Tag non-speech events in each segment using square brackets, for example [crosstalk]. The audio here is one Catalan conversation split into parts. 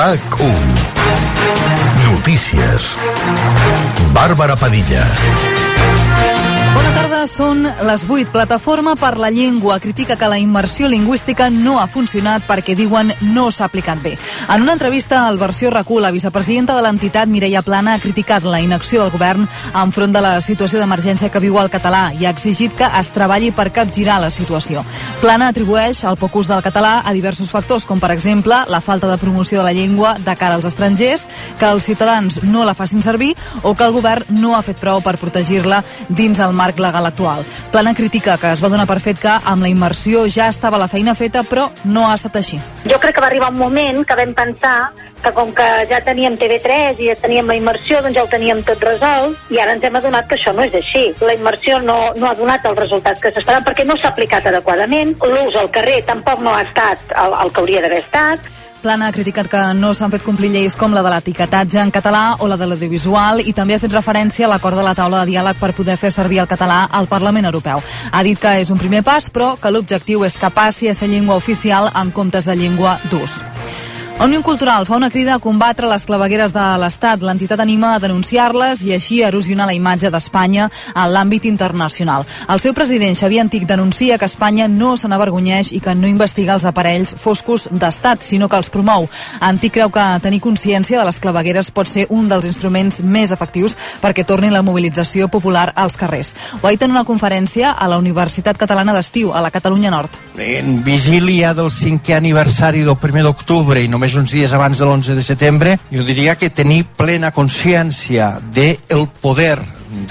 RAC1 Notícies. Bàrbara Padilla són les 8. Plataforma per la Llengua critica que la immersió lingüística no ha funcionat perquè diuen no s'ha aplicat bé. En una entrevista al Versió RAC1, la vicepresidenta de l'entitat, Mireia Plana, ha criticat la inacció del govern enfront de la situació d'emergència que viu el català i ha exigit que es treballi per capgirar la situació. Plana atribueix el poc ús del català a diversos factors, com per exemple la falta de promoció de la llengua de cara als estrangers, que els ciutadans no la facin servir o que el govern no ha fet prou per protegir-la dins el marc legal actual. Plana critica que es va donar per fet que amb la immersió ja estava la feina feta, però no ha estat així. Jo crec que va arribar un moment que vam pensar que com que ja teníem TV3 i ja teníem la immersió, doncs ja ho teníem tot resolt i ara ens hem adonat que això no és així. La immersió no, no ha donat els resultats que s'esperaven perquè no s'ha aplicat adequadament, l'ús al carrer tampoc no ha estat el, el que hauria d'haver estat, Plana ha criticat que no s'han fet complir lleis com la de l'etiquetatge en català o la de l'audiovisual i també ha fet referència a l'acord de la taula de diàleg per poder fer servir el català al Parlament Europeu. Ha dit que és un primer pas, però que l'objectiu és que passi a ser llengua oficial en comptes de llengua d'ús. Òmnium Cultural fa una crida a combatre les clavegueres de l'Estat. L'entitat anima a denunciar-les i així erosionar la imatge d'Espanya en l'àmbit internacional. El seu president, Xavier Antic, denuncia que Espanya no se n'avergonyeix i que no investiga els aparells foscos d'Estat, sinó que els promou. Antic creu que tenir consciència de les clavegueres pot ser un dels instruments més efectius perquè torni la mobilització popular als carrers. Ho ha dit en una conferència a la Universitat Catalana d'Estiu, a la Catalunya Nord. En vigília del cinquè aniversari del 1 d'octubre i només només uns dies abans de l'11 de setembre, jo diria que tenir plena consciència del de poder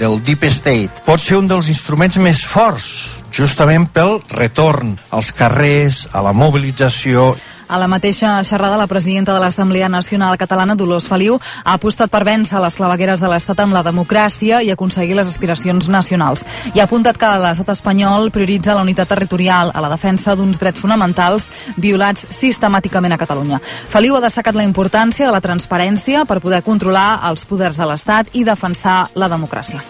del Deep State pot ser un dels instruments més forts justament pel retorn als carrers, a la mobilització a la mateixa xerrada, la presidenta de l'Assemblea Nacional Catalana, Dolors Feliu, ha apostat per vèncer les clavegueres de l'Estat amb la democràcia i aconseguir les aspiracions nacionals. I ha apuntat que l'estat espanyol prioritza la unitat territorial a la defensa d'uns drets fonamentals violats sistemàticament a Catalunya. Feliu ha destacat la importància de la transparència per poder controlar els poders de l'Estat i defensar la democràcia.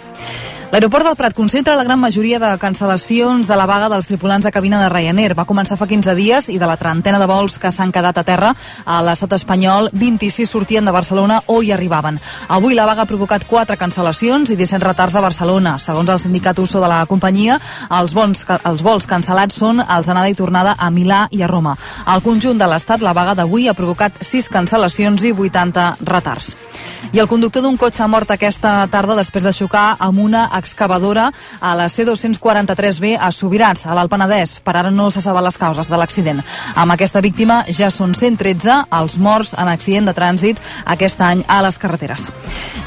L'aeroport del Prat concentra la gran majoria de cancel·lacions de la vaga dels tripulants de cabina de Ryanair. Va començar fa 15 dies i de la trentena de vols que s'han quedat a terra a l'estat espanyol, 26 sortien de Barcelona o hi arribaven. Avui la vaga ha provocat 4 cancel·lacions i 17 retards a Barcelona. Segons el sindicat USO de la companyia, els, bons, els vols cancel·lats són els d'anada i tornada a Milà i a Roma. Al conjunt de l'estat, la vaga d'avui ha provocat 6 cancel·lacions i 80 retards. I el conductor d'un cotxe ha mort aquesta tarda després de xocar amb una excavadora a la C243B a Subirats, a l'Alt Penedès. Per ara no se saben les causes de l'accident. Amb aquesta víctima ja són 113 els morts en accident de trànsit aquest any a les carreteres.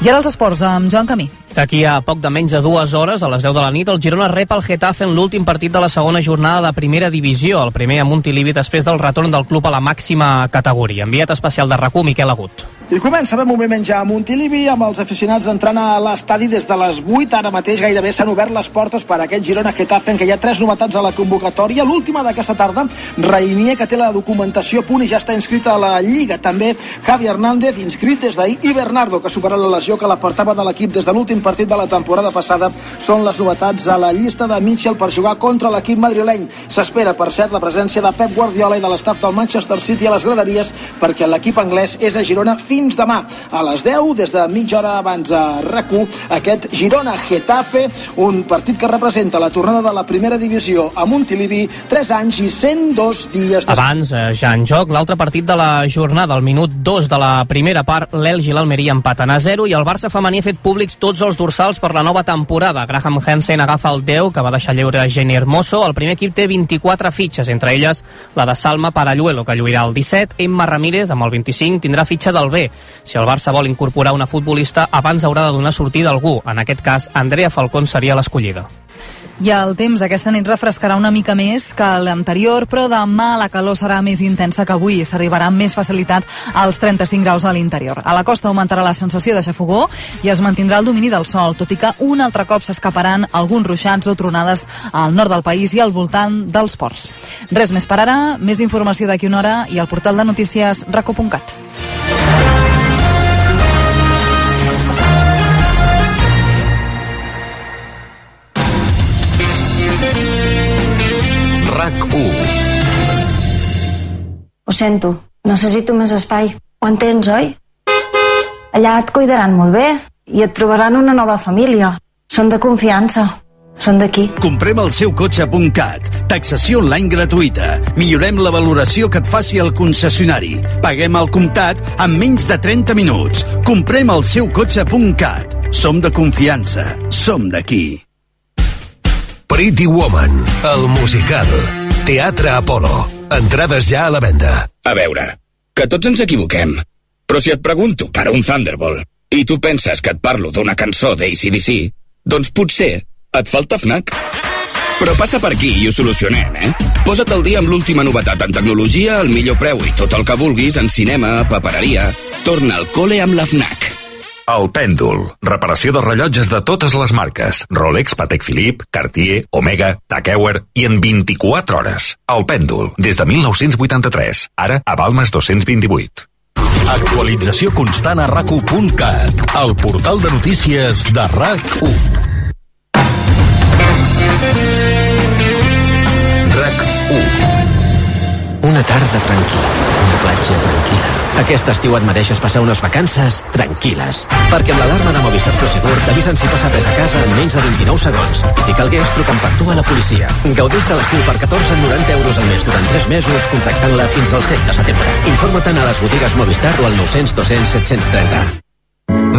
I ara els esports amb Joan Camí. D'aquí a poc de menys de dues hores, a les 10 de la nit, el Girona rep el Getafe en l'últim partit de la segona jornada de primera divisió, el primer a Montilivi després del retorn del club a la màxima categoria. Enviat especial de RAC1, Miquel Agut. I comença bé moviment ja a Montilivi amb els aficionats entrant a l'estadi des de les 8. Ara mateix gairebé s'han obert les portes per a aquest Girona-Getafe en què hi ha tres novetats a la convocatòria. L'última d'aquesta tarda, Rainier, que té la documentació a punt i ja està inscrita a la Lliga. També Javi Hernández, inscrit des d'ahir, i Bernardo, que ha superat la lesió que l'apartava de l'equip des de l'últim partit de la temporada passada. Són les novetats a la llista de Mitchell per jugar contra l'equip madrileny. S'espera, per cert, la presència de Pep Guardiola i de l'estaf del Manchester City a les graderies perquè l'equip anglès és a Girona fins demà a les 10, des de mitja hora abans a rac aquest Girona-Getafe, un partit que representa la tornada de la primera divisió a Montilivi, 3 anys i 102 dies després. Abans, eh, ja en joc, l'altre partit de la jornada, el minut 2 de la primera part, l'Elx i l'Almeria empaten a 0 i el Barça femení ha fet públics tots els dorsals per la nova temporada. Graham Hansen agafa el 10, que va deixar lleure a Jenny Hermoso. El primer equip té 24 fitxes, entre elles la de Salma Paralluelo, que lluirà el 17. Emma Ramírez, amb el 25, tindrà fitxa del B. Si el Barça vol incorporar una futbolista, abans haurà de donar sortida a algú. En aquest cas, Andrea Falcón seria l'escollida. I el temps aquesta nit refrescarà una mica més que l'anterior, però demà la calor serà més intensa que avui i s'arribarà amb més facilitat als 35 graus a l'interior. A la costa augmentarà la sensació de xafogó i es mantindrà el domini del sol, tot i que un altre cop s'escaparan alguns ruixats o tronades al nord del país i al voltant dels ports. Res més per ara, més informació d'aquí una hora i al portal de notícies raco.cat. Ho sento, necessito més espai. Ho entens, oi? Allà et cuidaran molt bé i et trobaran una nova família. Són de confiança. Són d'aquí. Comprem el seu cotxe.cat. Taxació online gratuïta. Millorem la valoració que et faci el concessionari. Paguem al comptat en menys de 30 minuts. Comprem el seu cotxe.cat. Som de confiança. Som d'aquí. Pretty Woman, el musical. Teatre Apolo. Entrades ja a la venda. A veure, que tots ens equivoquem. Però si et pregunto per un Thunderbolt i tu penses que et parlo d'una cançó d'ACDC, doncs potser et falta FNAC. Però passa per aquí i ho solucionem, eh? Posa't al dia amb l'última novetat en tecnologia, el millor preu i tot el que vulguis en cinema, papereria. Torna al col·le amb la FNAC. El Pèndol. Reparació de rellotges de totes les marques. Rolex, Patek Philippe, Cartier, Omega, Tag Heuer i en 24 hores. El Pèndol. Des de 1983. Ara a Balmes 228. Actualització constant a rac1.cat, el portal de notícies de RAC1. RAC1. Una tarda tranquil·la, platja tranquil·la. Aquest estiu et mereixes passar unes vacances tranquil·les. Perquè amb l'alarma de Movistar Prosegur t'avisen si passa res a casa en menys de 29 segons. Si calgués, truquen per tu a la policia. Gaudeix de l'estiu per 14,90 euros al mes durant 3 mesos, contractant-la fins al 7 de setembre. Informa-te'n a les botigues Movistar o al 900 200 730.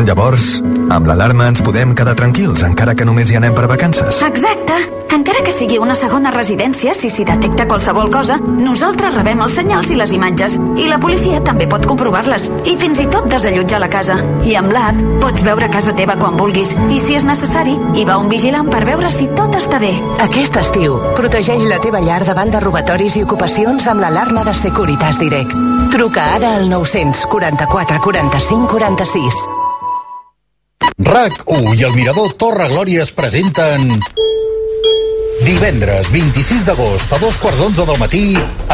Llavors, amb l'alarma ens podem quedar tranquils, encara que només hi anem per vacances. Exacte. Encara que sigui una segona residència, si s'hi detecta qualsevol cosa, nosaltres rebem els senyals i les imatges. I la policia també pot comprovar-les. I fins i tot desallotjar la casa. I amb l'app pots veure casa teva quan vulguis. I si és necessari, hi va un vigilant per veure si tot està bé. Aquest estiu, protegeix la teva llar davant de robatoris i ocupacions amb l'alarma de Securitas Direct. Truca ara al 944 45 46. RAC1 i el Mirador Torre Glòria es presenten... Divendres 26 d'agost a dos quarts d'onze del matí,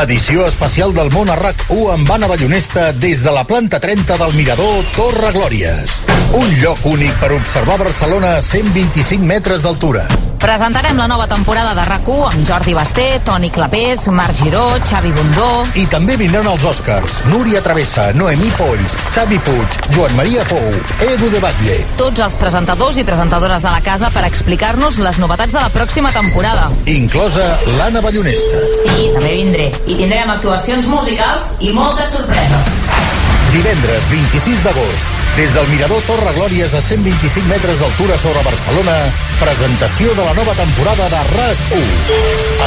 edició especial del món a RAC1 amb Anna Ballonesta des de la planta 30 del Mirador Torre Glòries. Un lloc únic per observar Barcelona a 125 metres d'altura. Presentarem la nova temporada de rac amb Jordi Basté, Toni Clapés, Marc Giró, Xavi Bundó... I també vindran els Oscars. Núria Travessa, Noemí Polls, Xavi Puig, Joan Maria Pou, Edu de Batlle. Tots els presentadors i presentadores de la casa per explicar-nos les novetats de la pròxima temporada. Inclosa l'Anna Ballonesta. Sí, també vindré. I tindrem actuacions musicals i moltes sorpreses. Divendres 26 d'agost, des del Mirador Torre Glòries a 125 metres d'altura sobre Barcelona, presentació de la nova temporada de RAC1.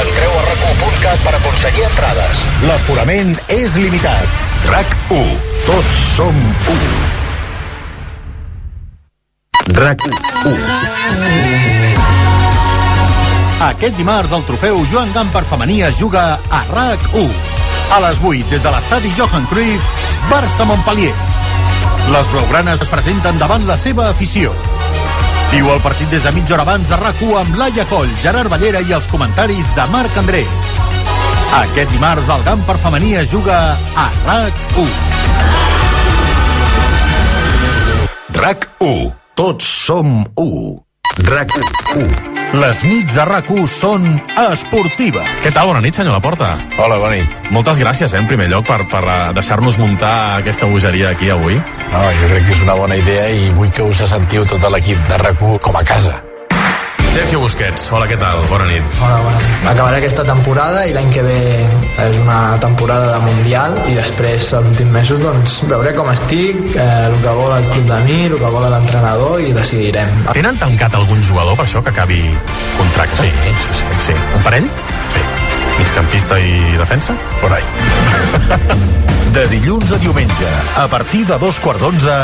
Entreu a RAC1.cat per aconseguir entrades. L'aforament és limitat. RAC1. Tots som u. RAC1. Aquest dimarts el trofeu Joan Gamper femení es juga a RAC1. A les 8 des de l'estadi Johan Cruyff, Barça-Montpellier. Les blaugranes es presenten davant la seva afició. Viu el partit des de mitja hora abans de RAC1 amb Laia Coll, Gerard Ballera i els comentaris de Marc Andrés. Aquest dimarts el Gamper femení es juga a RAC1. RAC1. Tots som u. RAC1. Les nits de rac són esportives. Què tal? Bona nit, senyor Laporta. Hola, bona nit. Moltes gràcies, eh, en primer lloc, per, per eh, deixar-nos muntar aquesta bogeria aquí avui. No, jo crec que és una bona idea i vull que us sentiu tot l'equip de rac com a casa. Sergio Busquets, hola, què tal? Bona nit. Hola, bona nit. Acabaré aquesta temporada i l'any que ve és una temporada de Mundial i després, els últims mesos, doncs, veuré com estic, eh, el que vol el club de mi, el que vol l'entrenador i decidirem. Tenen tancat algun jugador per això que acabi contracte? Sí, sí, sí. sí. Un parell? Sí. Migcampista i defensa? Por ahí. De dilluns a diumenge, a partir de dos quarts d'onze,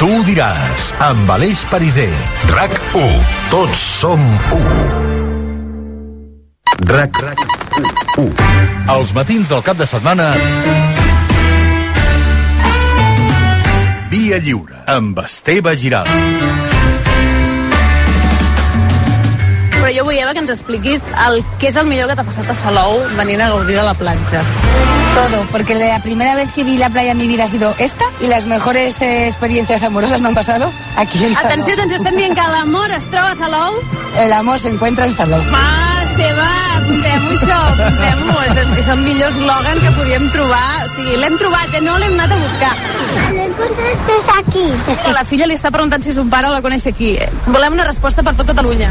tu ho diràs, amb Aleix Pariser. RAC 1. Tots som u. RAC 1. Els matins del cap de setmana... Via Lliure, amb Esteve Giral. Però jo vull, Eva, que ens expliquis el, què és el millor que t'ha passat a Salou venint a gaudir de la platja. Todo, porque la primera vez que vi la playa en mi vida ha sido esta y las mejores eh, experiencias amorosas me han pasado aquí en Salou. Atenció, atenció, estem dient que l'amor es troba a Salou. El amor se encuentra en Salou. Fàstic! Seva, apuntem-ho això, apuntem-ho. És, és el millor eslògan que podíem trobar. O sigui, l'hem trobat, eh? no l'hem anat a buscar. Lo encontraste aquí. La filla li està preguntant si son pare la coneix aquí. Volem una resposta per tot Catalunya.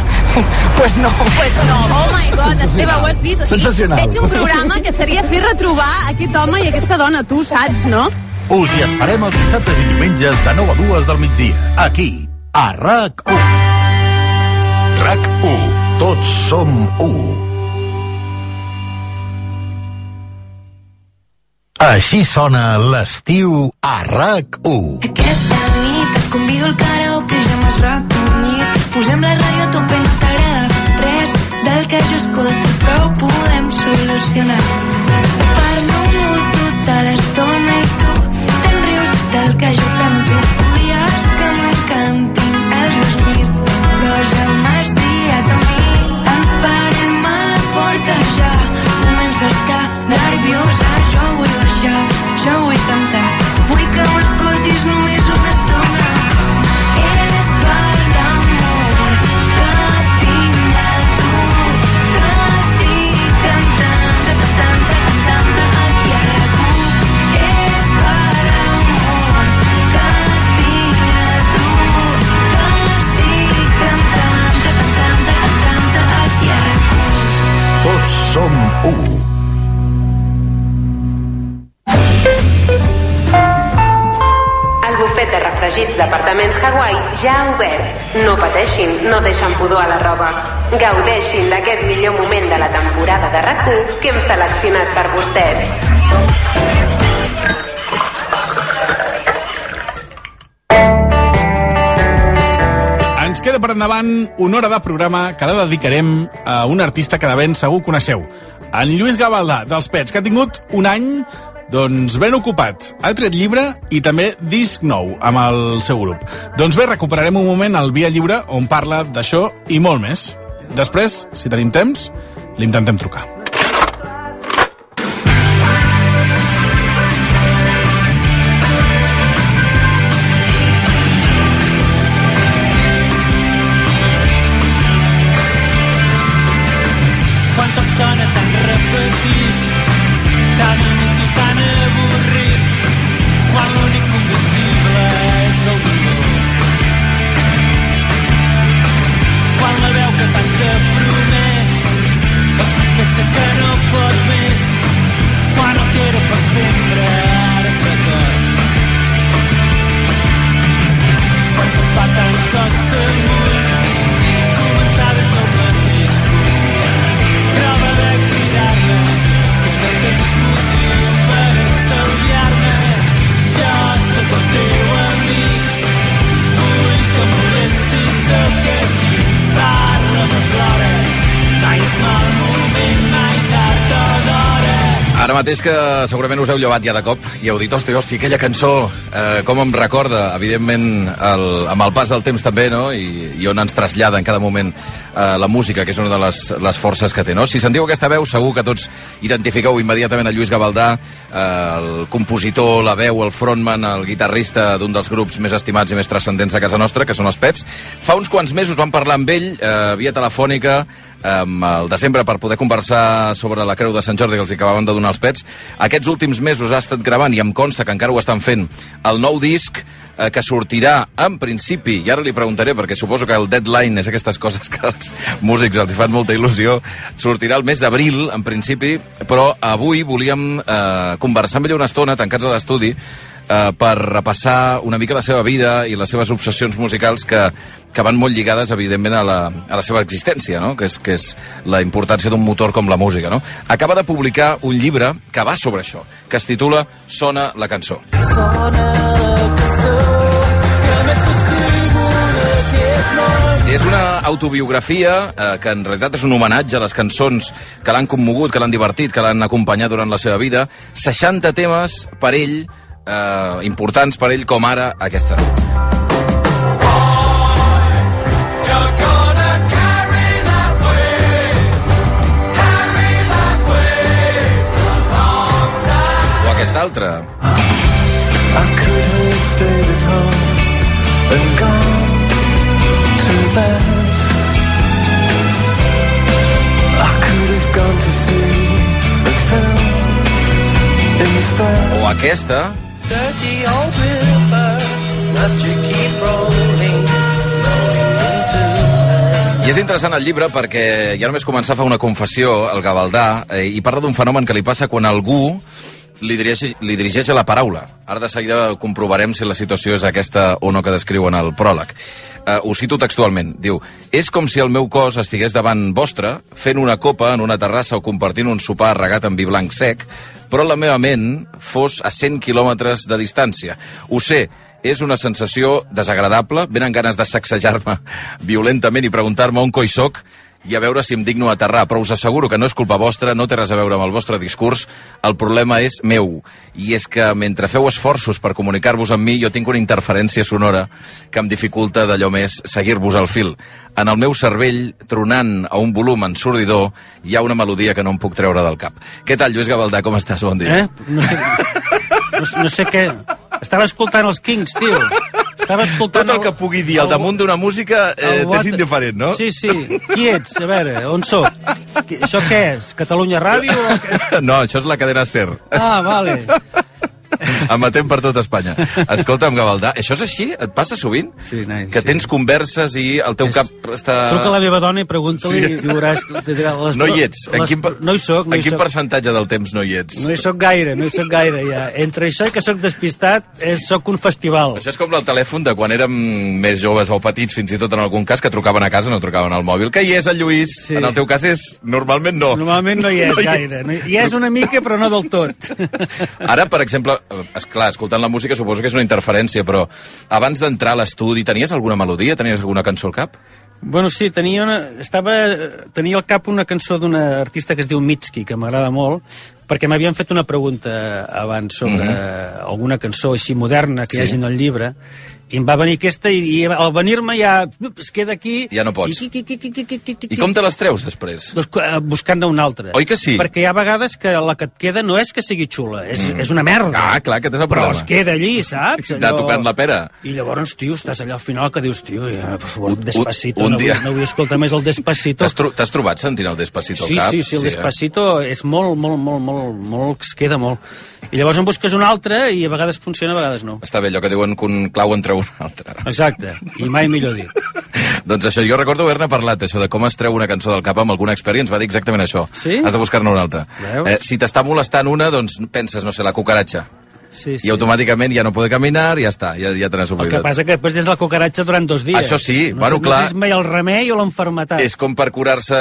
Pues no. Pues no. Oh my god, Esteve, ho has vist? O sigui, Sensacional. Veig un programa que seria fer retrobar aquest home i aquesta dona, tu saps, no? Us hi esperem els dissabtes i diumenges de 9 a 2 del migdia. Aquí, a RAC1. RAC1. Tots som 1. Així sona l'estiu a RAC1. Aquesta nit et convido al karaoke, ja m'has recollit. Posem la ràdio a tope, no t'agrada res del que jo escolto, però ho podem solucionar. Parlo molt tota l'estona i tu te'n rius del que jo vull baixar, jo vull cantar, ja ha obert. No pateixin, no deixen pudor a la roba. Gaudeixin d'aquest millor moment de la temporada de rac que hem seleccionat per vostès. Ens queda per endavant una hora de programa que la dedicarem a un artista que de ben segur coneixeu. En Lluís Gavaldà, dels Pets, que ha tingut un any doncs ben ocupat. Ha tret llibre i també disc nou amb el seu grup. Doncs bé, recuperarem un moment al Via Lliure on parla d'això i molt més. Després, si tenim temps, l'intentem trucar. Ara mateix que segurament us heu llevat ja de cop i heu dit, hosti, hosti, aquella cançó, eh, com em recorda, evidentment, el, amb el pas del temps també, no?, i, i on ens trasllada en cada moment eh, la música, que és una de les, les forces que té, no? Si sentiu aquesta veu, segur que tots identifiqueu immediatament a Lluís Gavaldà, eh, el compositor, la veu, el frontman, el guitarrista d'un dels grups més estimats i més transcendents de casa nostra, que són els Pets. Fa uns quants mesos vam parlar amb ell, eh, via telefònica, um, el desembre per poder conversar sobre la Creu de Sant Jordi que els acabaven de donar els pets. Aquests últims mesos ha estat gravant, i em consta que encara ho estan fent, el nou disc eh, que sortirà en principi, i ara li preguntaré perquè suposo que el deadline és aquestes coses que als músics els fan molta il·lusió, sortirà el mes d'abril, en principi, però avui volíem eh, conversar amb ell una estona, tancats a l'estudi, eh, per repassar una mica la seva vida i les seves obsessions musicals que, que van molt lligades, evidentment, a la, a la seva existència, no? que, és, que és la importància d'un motor com la música. No? Acaba de publicar un llibre que va sobre això, que es titula Sona la cançó. sona la cançó que més És una autobiografia eh, que en realitat és un homenatge a les cançons que l'han commogut, que l'han divertit, que l'han acompanyat durant la seva vida. 60 temes per ell, eh, importants per ell, com ara aquesta. O aquesta altra. I could have stayed at home and gone to bed. I to see a film instead. O aquesta. Dirty old river must you keep rolling, I és interessant el llibre perquè ja només començar a fer una confessió, el Gavaldà, eh, i parla d'un fenomen que li passa quan algú li dirigeix, li dirigeix la paraula. Ara de seguida comprovarem si la situació és aquesta o no que descriu en el pròleg. Uh, ho cito textualment. Diu, és com si el meu cos estigués davant vostre, fent una copa en una terrassa o compartint un sopar regat amb vi blanc sec, però la meva ment fos a 100 quilòmetres de distància. Ho sé, és una sensació desagradable, venen ganes de sacsejar-me violentament i preguntar-me on coi soc i a veure si em digno aterrar, però us asseguro que no és culpa vostra, no té res a veure amb el vostre discurs, el problema és meu, i és que mentre feu esforços per comunicar-vos amb mi, jo tinc una interferència sonora que em dificulta d'allò més seguir-vos al fil. En el meu cervell, tronant a un volum ensordidor, hi ha una melodia que no em puc treure del cap. Què tal, Lluís Gavaldà, com estàs? Bon dia. Eh? No sé, no, no sé què... Estava escoltant els Kings, tio. Estava escoltant... Tot el que pugui dir al damunt d'una música eh, el t'és Water- indiferent, no? Sí, sí. Qui ets? A veure, on sóc? Això què és? Catalunya Ràdio? O... [laughs] No, això és la cadena SER. Ah, vale. [laughs] Emetem per tot Espanya. Escolta'm, Gavaldà, això és així? Et passa sovint? Sí, nen, Que tens converses i el teu cap està... Truca a la meva dona i pregunta-li Sí. i veuràs... les- No hi ets. En les- quin, No hi soc, no en hi quin soc. percentatge del temps no hi ets? No hi soc gaire, no hi soc gaire, ja. Entre això i que sóc despistat, és, sóc un festival. Això és com el telèfon de quan érem més joves o petits, fins i tot en algun cas, que trucaven a casa, no trucaven al mòbil. Que hi és el Lluís? Sí. En el teu cas és... Normalment no. Normalment no hi és gaire. No hi, hi és una mica, però no del tot. Ara, per exemple, és clar, escoltant la música suposo que és una interferència, però abans d'entrar a l'estudi, tenies alguna melodia? Tenies alguna cançó al cap? Bueno, sí, tenia, una, estava, tenia al cap una cançó d'una artista que es diu Mitski, que m'agrada molt, perquè m'havien fet una pregunta abans sobre Mhm. alguna cançó així moderna que Sí. hi hagi en el llibre, i em va venir aquesta, i, i al venir-me ja es queda aquí... Ja no pots. I, qui, qui, qui, qui, qui, qui, qui, I com te les treus després? Doncs, eh, buscant una altra. Oi que sí? Perquè hi ha vegades que la que et queda no és que sigui xula, és, Mm. és una merda. Ah, clar, aquest és el Però problema. es queda allí, saps? [laughs] De tocant la pera. I llavors, tio, estàs allà al final que dius, tio, ja, per favor, Despacito, un no, dia- vull, no vull escoltar més el Despacito. T'has tro t'has trobat sentint el Despacito Sí, al cap? sí, sí, el eh? Despacito és molt, molt, molt, molt, molt, es queda molt. I llavors en busques un altre i a vegades funciona, a vegades no. Està bé, allò que diuen que un clau en treu un altre. Exacte, i mai millor dit. [laughs] doncs això, jo recordo haver-ne parlat, això de com es treu una cançó del cap amb algun expert i ens va dir exactament això. Sí? Has de buscar-ne una altra. Veus? Eh, si t'està molestant una, doncs penses, no sé, la cucaratxa. Sí, sí. I automàticament ja no puede caminar, ja està, ja, ja te n'has El que oblidat. passa que després tens la cucaratxa durant dos dies. Això sí, no bueno, sé, clar. No sé si és mai el remei o l'enfermetat. És com per curar-se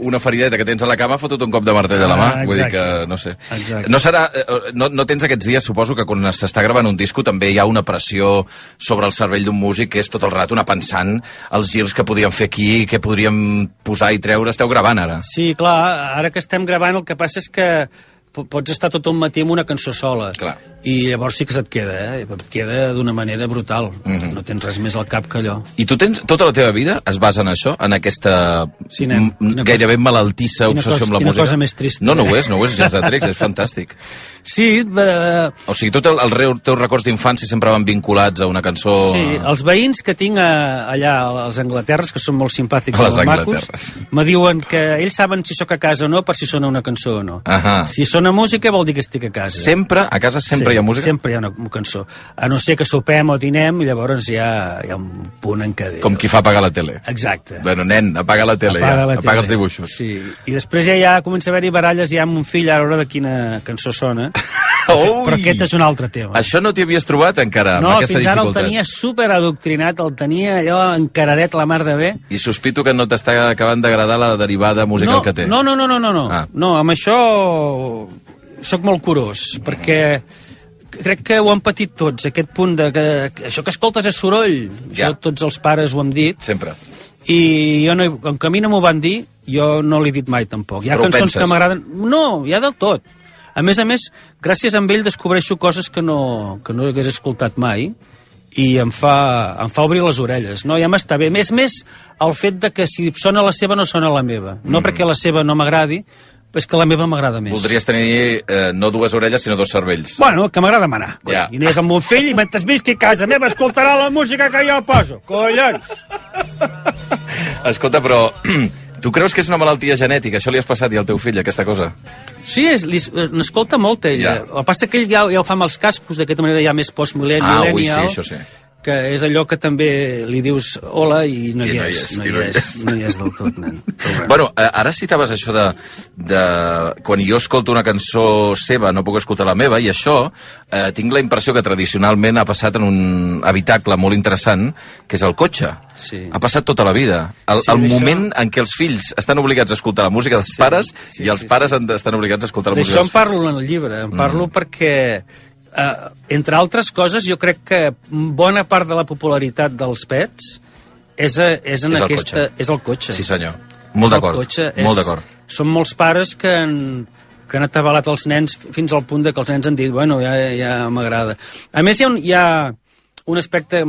una ferideta que tens a la cama, fotut un cop de martell a la mà. Ah, Vull dir exacte. que, no sé. Exacte. No serà... eh, No, no tens aquests dies, suposo que quan s'està gravant un disco també hi ha una pressió sobre el cervell d'un músic que és tot el rato anar pensant els girs que podíem fer aquí, què podríem posar i treure. Esteu gravant ara. Sí, clar, ara que estem gravant el que passa és que pots estar tot un matí amb una cançó sola. Clar. I llavors sí que se't queda, eh? Et queda d'una manera brutal. Mhm. No tens res més al cap que allò. I tu tens... Tota la teva vida es basa en això? En aquesta Sí, nen. gairebé cosa- malaltissa obsessió cosa- amb la música? cosa més trista. No, no ho és, no ho és, gens de trecs, és fantàstic. [laughs] Sí, eh, O sigui, tots el, el, reu- teus records d'infància sempre van vinculats a una cançó... sí, els veïns que tinc a, allà als Anglaterres, que són molt simpàtics A les macos, me diuen que ells saben si sóc a casa o no per si sona una cançó o no. Ahà. Si sona música vol dir que estic a casa. Sempre? A casa sempre sí, hi ha música? Sempre hi ha una, cançó. A no ser que sopem o dinem, i llavors hi ha, hi ha un punt en què... Com qui fa apagar la tele. Exacte. Bueno, nen, apaga la tele, Apaga ja. la apaga tele. els dibuixos. Sí, i després ja, ja comença a haver-hi baralles ja amb un fill a l'hora de quina cançó sona. [laughs] Ui! Però aquest és un altre tema. Això no t'hi havies trobat encara, no, amb aquesta fins ara el dificultat. tenia super adoctrinat, el tenia allò encaradet la mar de bé. I sospito que no t'està acabant d'agradar la derivada musical no, que té. No, no, no, no, no, no. Ah. no amb això sóc molt curós, perquè crec que ho han patit tots, aquest punt de que, que això que escoltes és soroll. Ja. Això tots els pares ho han dit. Sempre. I jo no, he- com que a mi no m'ho van dir, jo no l'he dit mai tampoc. Hi ha Però cançons que m'agraden... No, hi ha del tot. A més a més, gràcies a ell descobreixo coses que no, que no hagués escoltat mai i em fa, em fa obrir les orelles. No, ja m'està bé. Més més el fet de que si sona la seva no sona la meva. No Mm. perquè la seva no m'agradi, és que la meva m'agrada més. Voldries tenir eh, no dues orelles, sinó dos cervells. Bueno, que m'agrada manar. Ja. I anés amb un fill i mentre visqui a casa meva escoltarà la música que jo poso. Collons! Escolta, però [clears throat] Tu creus que és una malaltia genètica? Això li has passat i al teu fill, aquesta cosa? Sí, és, li- eh, n'escolta molt, ella. Ja. El que passa que ell ja, ja ho fa amb els cascos, d'aquesta manera ja més post-millennial. Ah, ui, sí, això sí. Que és allò que també li dius hola i no, I hi, no hi és, no hi no hi és, no hi és del tot, nen. [laughs] Bueno, eh, ara citaves això de, de... Quan jo escolto una cançó seva, no puc escoltar la meva, i això eh, tinc la impressió que tradicionalment ha passat en un habitacle molt interessant, que és el cotxe. Sí. Ha passat tota la vida. El, Sí, el d'això- moment en què els fills estan obligats a escoltar la música dels pares sí, i els sí, pares de- estan obligats a escoltar la música D'això en dels fills. parlo en el llibre, en parlo Mm. perquè, eh, entre altres coses, jo crec que bona part de la popularitat dels pets és, a, és en És el aquesta... cotxe. És el cotxe. Sí, senyor. Molt d'acord. Molt d'acord. Són molts pares que han, que han atabalat els nens fins al punt de que els nens han dit, bueno, ja, ja m'agrada. A més, hi ha, un, hi ha un aspecte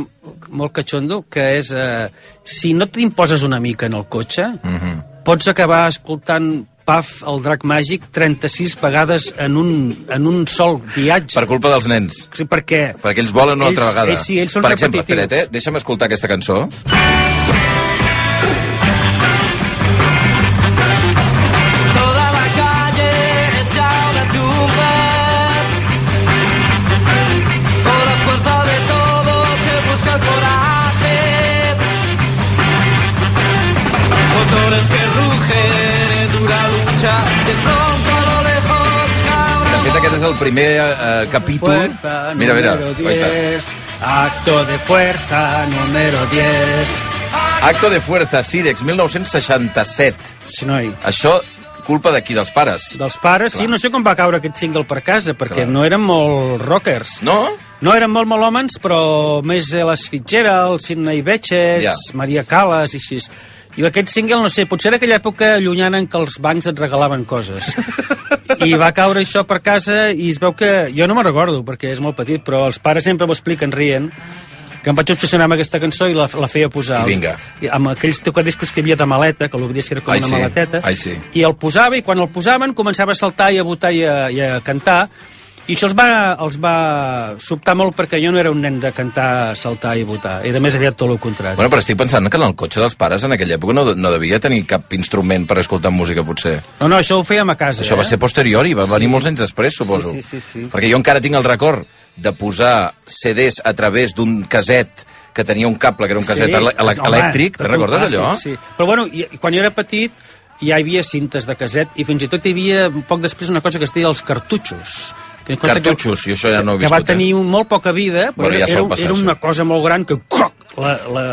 molt catxondo, que és, eh, si no t'imposes una mica en el cotxe, Mhm. pots acabar escoltant Paf, el drac màgic, 36 vegades en un, en un sol viatge. Per culpa dels nens. Sí, per què? Perquè ells volen una Ells- altra vegada. ells sí, ells són per exemple, repetitius. espera't, eh? deixa'm escoltar aquesta cançó. És el primer eh, capítol... Fuerza mira, mira. número oita. 10, acto de fuerza número 10. Acto de fuerza, Sirex, 1967. Sí, noi. Això, culpa d'aquí, dels pares. Dels pares, sí, no sé com va caure aquest single per casa, perquè Clar. no eren molt rockers. No? No eren molt melòmens, però més les Fitzgerald, Sidney Bechet, Ja. Maria Callas i així. I aquest single, no sé, potser era aquella època llunyana en què els bancs et regalaven coses. I va caure això per casa i es veu que... Jo no me'n recordo, perquè és molt petit, però els pares sempre m'ho expliquen rient, que em vaig obsessionar amb aquesta cançó i la, la feia posar. I vinga. I amb aquells tocadiscos que hi havia de maleta, que l'obries que era com Ai, una sí. maleteta. Ai, sí. I el posava, i quan el posaven començava a saltar i a botar i a, i a cantar, i això els va, els va sobtar molt perquè jo no era un nen de cantar, saltar i votar. Era més aviat tot el contrari. Bueno, però estic pensant que en el cotxe dels pares en aquella època no, no devia tenir cap instrument per escoltar música, potser. No, no, això ho fèiem a casa. Això eh? va ser posterior i va venir molts anys després, suposo. Sí, sí, sí, sí. Perquè jo encara tinc el record de posar CDs a través d'un caset que tenia un cable, que era un caset ele home, elèctric. Te'n recordes allò? Sí. Però bueno, i, quan jo era petit ja hi havia cintes de caset i fins i tot hi havia un poc després una cosa que es deia els cartutxos. Que Cartutxos, i això ja no ho he que va viscut, eh? tenir un, molt poca vida, però Bueno, ja era, passar, era una cosa molt gran que croc, la, la,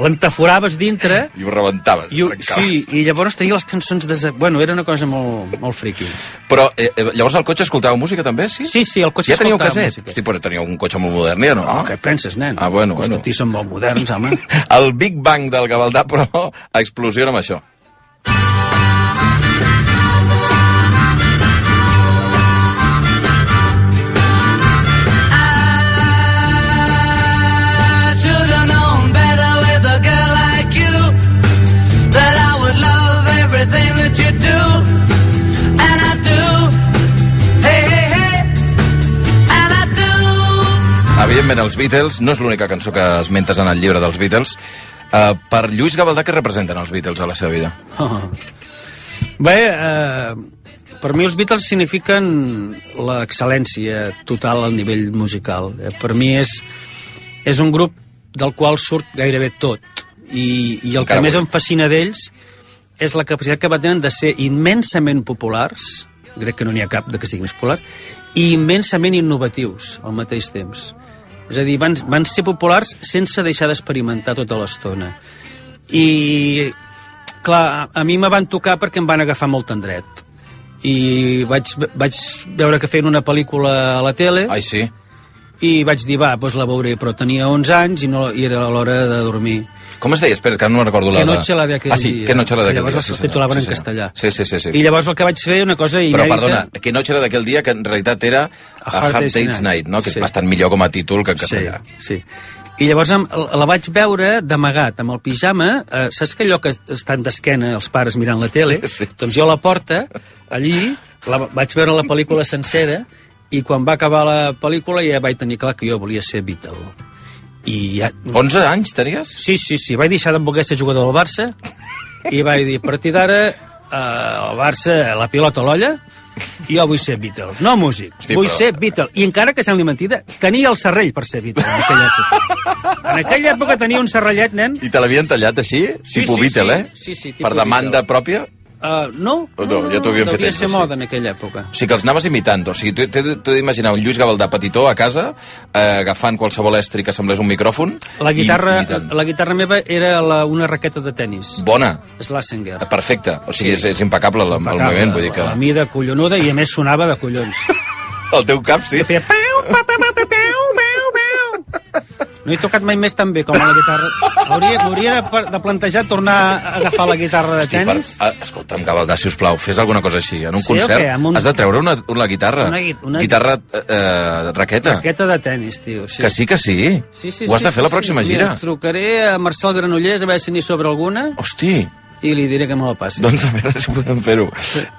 l'entaforaves dintre I ho rebentaves. i, ho- sí, i llavors tenia les cançons de... Bueno, era una cosa molt, molt friqui. Però eh, eh, llavors al cotxe escoltàveu música també, sí? Sí, sí, el cotxe Ja escoltava caset? música. Hosti, però teníeu un cotxe molt modern, ja no? No, què penses, nen? Ah, bueno, Els bueno. són molt moderns, home. [laughs] El Big Bang del Gavaldà, però, explosiona amb això. Evidentment, els Beatles, no és l'única cançó que esmentes en el llibre dels Beatles. Uh, per Lluís Gavaldà, què representen els Beatles a la seva vida? [laughs] Bé, eh, per mi els Beatles signifiquen l'excel·lència total al nivell musical. Eh, per mi és, és un grup del qual surt gairebé tot. I, i el Encara que més avui. em fascina d'ells és la capacitat que va tenen de ser immensament populars, crec que no n'hi ha cap de que sigui més popular, i immensament innovatius al mateix temps. És a dir, van, van ser populars sense deixar d'experimentar tota l'estona. I, clar, a, a mi me van tocar perquè em van agafar molt en dret. I vaig, vaig veure que feien una pel·lícula a la tele... Ai, sí? I vaig dir, va, doncs la veuré, però tenia 11 anys i, no, i era l'hora de dormir. Com es deia? Espera, que no me'n recordo Que la... noche la de aquel Ah, sí, día. que noche la de aquel Llavors día. els sí, titulaven en castellà. Sí, sí, sí. sí. I llavors el que vaig fer, una cosa Però, inèdita... perdona, que noche era d'aquell dia que en realitat era A Hard Day's Night, Night, no? que Sí. és bastant millor com a títol que en castellà. Sí, sí. I llavors la vaig veure d'amagat, amb el pijama, eh, saps que allò que estan d'esquena els pares mirant la tele? [laughs] Sí. Doncs jo a la porta, allí, la, vaig veure la pel·lícula sencera, i quan va acabar la pel·lícula ja vaig tenir clar que jo volia ser Beatle. I ja... 11 anys tenies? Sí, sí, sí. Vaig deixar de voler ser jugador del Barça i vaig dir, a partir d'ara, eh, el Barça, la pilota a l'olla, i jo vull ser Beatle, no músic, Hosti, vull però- ser Beatle. I encara que sembli mentida, tenia el serrell per ser Beatle en aquella època. En aquella època tenia un serrellet, nen. I te l'havien tallat així? Sí, tipus sí, Beatle, sí. eh? Sí, sí, Per tipus demanda pròpia? Uh, no, O no, ja t'ho havien fet ells, ser sí. moda en aquella època. O sigui que els anaves imitant. O sigui, t'he d'imaginar un Lluís Gavaldà petitó a casa, eh, agafant qualsevol estri que semblés un micròfon. La guitarra, I, la guitarra meva era la, una raqueta de tennis. Bona. Slasinger. Perfecte. O sigui, Sí. és, és impecable, el, el moviment. Vull dir que... La mida collonuda i a més sonava de collons. [laughs] El teu cap, sí. Que feia peu, peu, peu, peu, peu, peu. No he tocat mai més tan bé com a la guitarra. Hauria, m'hauria de, de plantejar tornar a agafar la guitarra de Hosti, per, tenis. ah, escolta'm, Gavaldà, si us plau, fes alguna cosa així. En un Sí, concert? Amb un- has de treure una, una guitarra. Una una- Guitarra eh, eh, raqueta. Raqueta de tenis, tio. Sí. Que sí, que sí. Sí, sí, Ho has sí, de fer sí, la pròxima sí. gira. Mira, trucaré a Marcel Granollers a veure si n'hi sobre alguna Hosti, i li diré que me la passi. doncs a veure si podem fer-ho.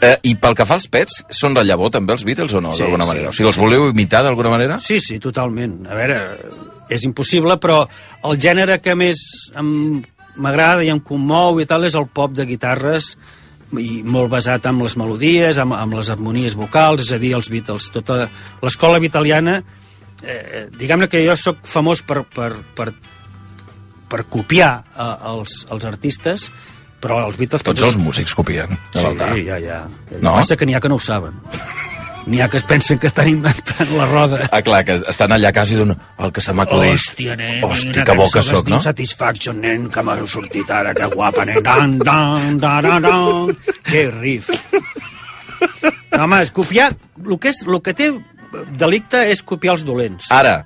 Eh, I pel que fa als pets, són de llavor també els Beatles o no, Sí, d'alguna sí, manera? O sigui, els voleu imitar d'alguna manera? Sí, sí, totalment. A veure, és impossible, però el gènere que més m'agrada i em commou i tal és el pop de guitarres i molt basat en les melodies, amb, amb les harmonies vocals, és a dir, els Beatles. Tota l'escola vitaliana, eh, diguem-ne que jo sóc famós per, per, per, per copiar eh, els, els artistes, però els Beatles... Tots els músics copien. Sí, ja, ja. No? passa que n'hi ha que no ho saben. N'hi ha que es pensen que estan inventant la roda. Ah, clar, que estan allà a casa i diuen el que se m'ha acudit. Hòstia, nen, Hosti, una que bo que diu no? Satisfaction, nen, que m'ha sortit ara, que guapa, nen. Dan, dan, dan, dan, dan. Que riff. Home, és copiar... El que, és, el que té delicte és copiar els dolents. Ara,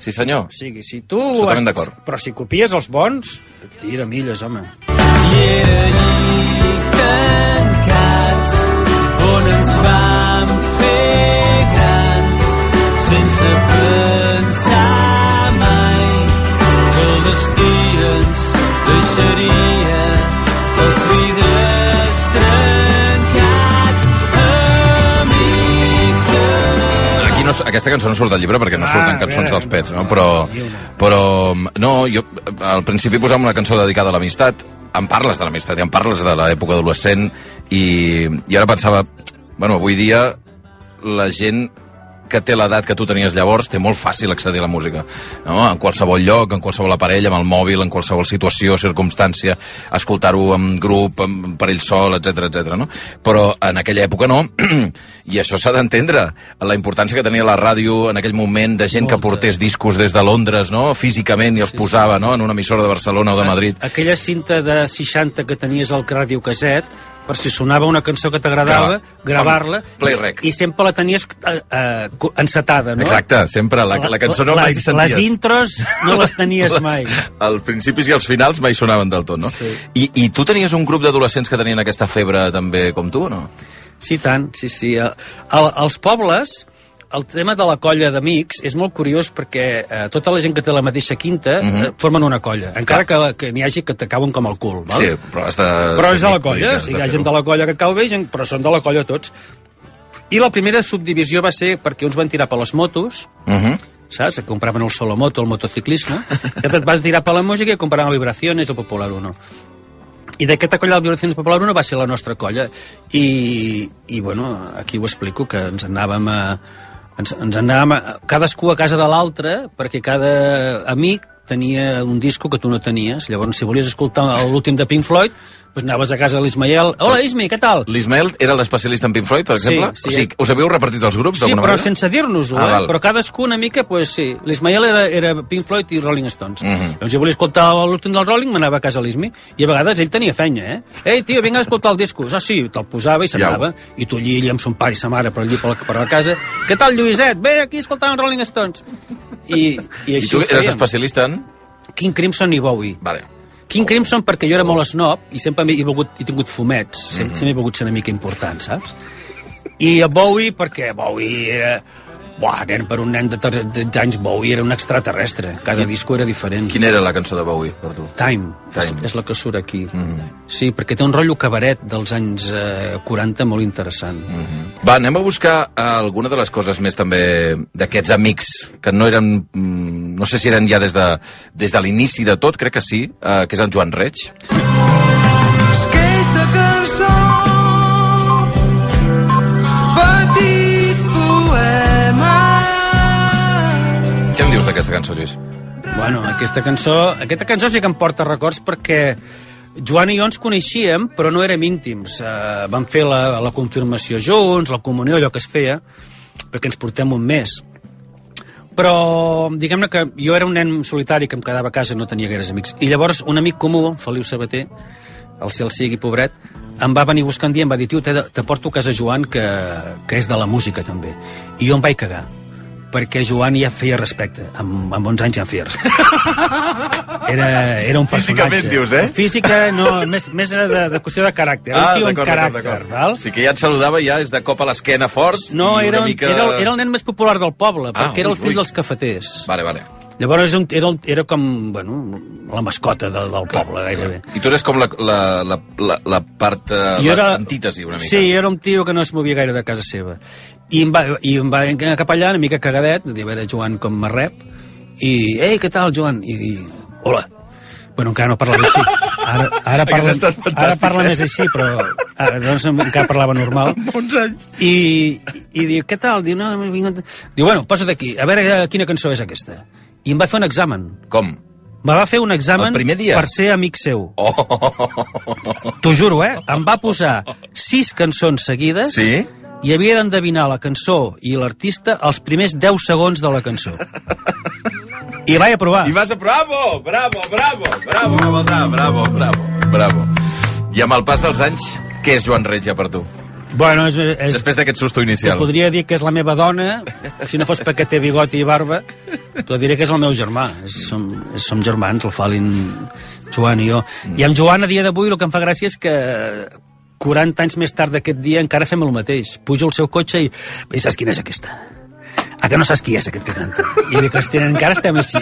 sí senyor. O sigui, si tu... Totalment d'acord. Però si copies els bons, tira milles, home. tancats on ens vam fer grans sense pensar mai que el destí ens deixaria els vidres no, aquesta cançó no surt del llibre perquè no Ah, surten cançons dels pets, no? Però, però no, jo al principi posàvem una cançó dedicada a l'amistat, em parles de l'amistat i em parles de l'època adolescent i, i ara pensava, bueno, avui dia la gent que té l'edat que tu tenies llavors té molt fàcil accedir a la música no? en qualsevol lloc, en qualsevol aparell amb el mòbil, en qualsevol situació, circumstància escoltar-ho en grup en, per ell sol, etc etc. no? però en aquella època no [clears throat] i això s'ha d'entendre la importància que tenia la ràdio en aquell moment de gent que portés discos des de Londres no? físicament i els posava no? en una emissora de Barcelona o de Madrid Aquella cinta de 60 que tenies al ràdio caset, per si sonava una cançó que t'agradava, Grava. gravar-la, rec. i sempre la tenies eh, eh, encetada, no? Exacte, sempre, la, la cançó no mai les, senties. les intros no les tenies Les- mai. Els principis i els finals mai sonaven del tot, no? Sí. I, I tu tenies un grup d'adolescents que tenien aquesta febre també com tu, o no? Sí, tant, sí, sí. El, el, als pobles, el tema de la colla d'amics és molt curiós perquè eh, tota la gent que té la mateixa quinta uh Mhm. -huh. formen una colla, encara que, que n'hi hagi que t'acaben com el cul, val? Sí, però has de... però és de la que colla, sigui, hi ha gent de la colla que cau bé, gent, però són de la colla tots. I la primera subdivisió va ser perquè uns van tirar per les motos, Mhm. saps? Que compraven el solo moto, el motociclisme, i altres van tirar per la música i compraven Vibraciones, el Popular 1. I d'aquesta colla de Vibraciones Popular 1 va ser la nostra colla. I, i bueno, aquí ho explico, que ens anàvem a... Ens, ens anàvem a, cadascú a casa de l'altre, perquè cada amic tenia un disco que tu no tenies. Llavors, si volies escoltar l'últim de Pink Floyd, doncs anaves a casa de l'Ismael. Hola, Ismi, què tal? L'Ismael era l'especialista en Pink Floyd, per Sí, exemple? sí. O sigui, us havíeu repartit els grups Sí, d'alguna però manera? sense dir-nos-ho, Ah, eh? val. Però cadascú una mica, pues sí. L'Ismael era, era Pink Floyd i Rolling Stones. Mhm. Doncs jo volia escoltar l'últim del Rolling, m'anava a casa l'Ismi, i a vegades ell tenia fenya, eh? Ei, tio, vinga a escoltar el disco. Ah, sí, te'l posava i se'n anava. I tu allí, allí amb son pare i sa mare per allí per la, per la casa. Què tal, Lluïset? Ve aquí els Rolling Stones. I, i I tu eres especialista en... King Crimson i Bowie. Vale. King Crimson perquè jo era molt snob i sempre he, begut, he tingut fumets, sempre, Mhm. sempre he volgut ser una mica important, saps? I a Bowie perquè Bowie era... Buah, nen, per un nen de 13 anys Bowie era un extraterrestre. Cada disco era diferent. Quina era la cançó de Bowie, per tu? Time, Time. És, és la que surt aquí. Mhm. Sí, perquè té un rotllo cabaret dels anys eh, 40 molt interessant. Mhm. Va, anem a buscar eh, alguna de les coses més també d'aquests amics que no eren... mm, No sé si eren ja des de, des de l'inici de tot, crec que sí, eh, que és en Joan Reig. Es que Lluís? Bueno, aquesta cançó, aquesta cançó sí que em porta records perquè Joan i jo ens coneixíem, però no érem íntims. Uh, vam fer la, la confirmació junts, la comunió, allò que es feia, perquè ens portem un mes. Però, diguem-ne que jo era un nen solitari que em quedava a casa i no tenia gaires amics. I llavors un amic comú, Feliu Sabater, el cel sigui pobret, em va venir buscant dia em va dir, tio, te, te porto a casa Joan, que, que és de la música també. I jo em vaig cagar perquè Joan ja feia respecte. Amb, amb 11 anys ja en feia respecte. Era, era un personatge. Físicament, dius, eh? Física, no, més, més era de, de qüestió de caràcter. Era un tio amb caràcter, val? Sí que ja et saludava ja des de cop a l'esquena fort No, era, mica... era, era el nen més popular del poble, Ah, perquè era el ui, fill ui. dels cafeters. Vale, vale. Llavors era, un, era, un, era com, bueno, la mascota de, del poble, gairebé. I tu eres com la, la, la, la, la part, eh, Jo era- l'antítesi una mica. Sí, era un tio que no es movia gaire de casa seva. I em va, i em va anar cap allà, una mica cagadet, de dir, a veure, Joan, com me rep, i, ei, què tal, Joan? I, i hola. Bueno, encara no parlava així. Ara, ara, parla, ara parla eh? més així, però ara, doncs, encara parlava normal. Bons anys. I, i diu, què tal? Diu, no, vingut... Diu, bueno, posa't aquí, a veure eh, quina cançó és aquesta. I em va fer un examen. Com? Me va fer un examen per ser amic seu. Oh. T'ho juro, eh? Em va posar sis cançons seguides Sí? i havia d'endevinar la cançó i l'artista els primers 10 segons de la cançó. I vaig aprovar. I vas a... Bravo, bravo, bravo, bravo, Gavaldà, bravo, bravo, bravo. I amb el pas dels anys, què és Joan Regia per tu? Bueno, és, és, Després d'aquest susto inicial. Podria dir que és la meva dona, si no fos perquè té bigoti i barba, te diré que és el meu germà. És, som, som germans, el Falin, Joan i jo. I amb Joan, a dia d'avui, el que em fa gràcia és que 40 anys més tard d'aquest dia encara fem el mateix. Pujo al seu cotxe i... I saps quina és aquesta? Ah, que no saps qui és aquest que canta? I dic, encara estem així.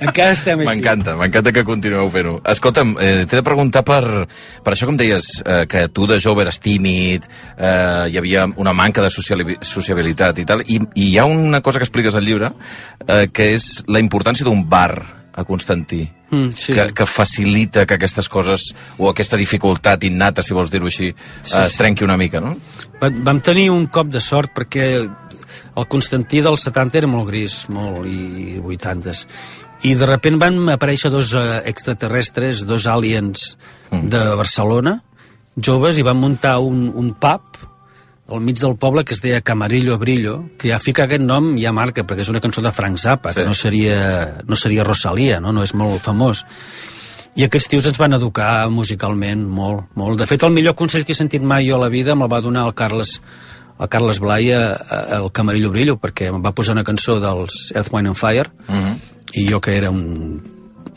Encara estem així. M'encanta, m'encanta que continueu fent-ho. Escolta'm, eh, t'he de preguntar per, per això que em deies, eh, que tu de jove eres tímid, eh, hi havia una manca de sociabilitat i tal, i, i hi ha una cosa que expliques al llibre, eh, que és la importància d'un bar a Constantí. Mm, sí. que, que facilita que aquestes coses, o aquesta dificultat innata, si vols dir-ho així, Sí, sí, es trenqui una mica, no? Va- Vam tenir un cop de sort perquè el Constantí dels 70 era molt gris, molt, i 80s. I de repent van aparèixer dos eh, extraterrestres, dos aliens de Barcelona, joves, i van muntar un, un pub al mig del poble que es deia Camarillo Brillo, que ja fica aquest nom ja marca, perquè és una cançó de Frank Zappa, sí. que no seria, no seria Rosalia, no? no és molt famós. I aquests tios ens van educar musicalment molt, molt. De fet, el millor consell que he sentit mai jo a la vida me'l va donar el Carles, el Carles Blai a- a- al Camarillo Brillo, perquè em va posar una cançó dels Earth, Wind and Fire, Mhm. I jo que era un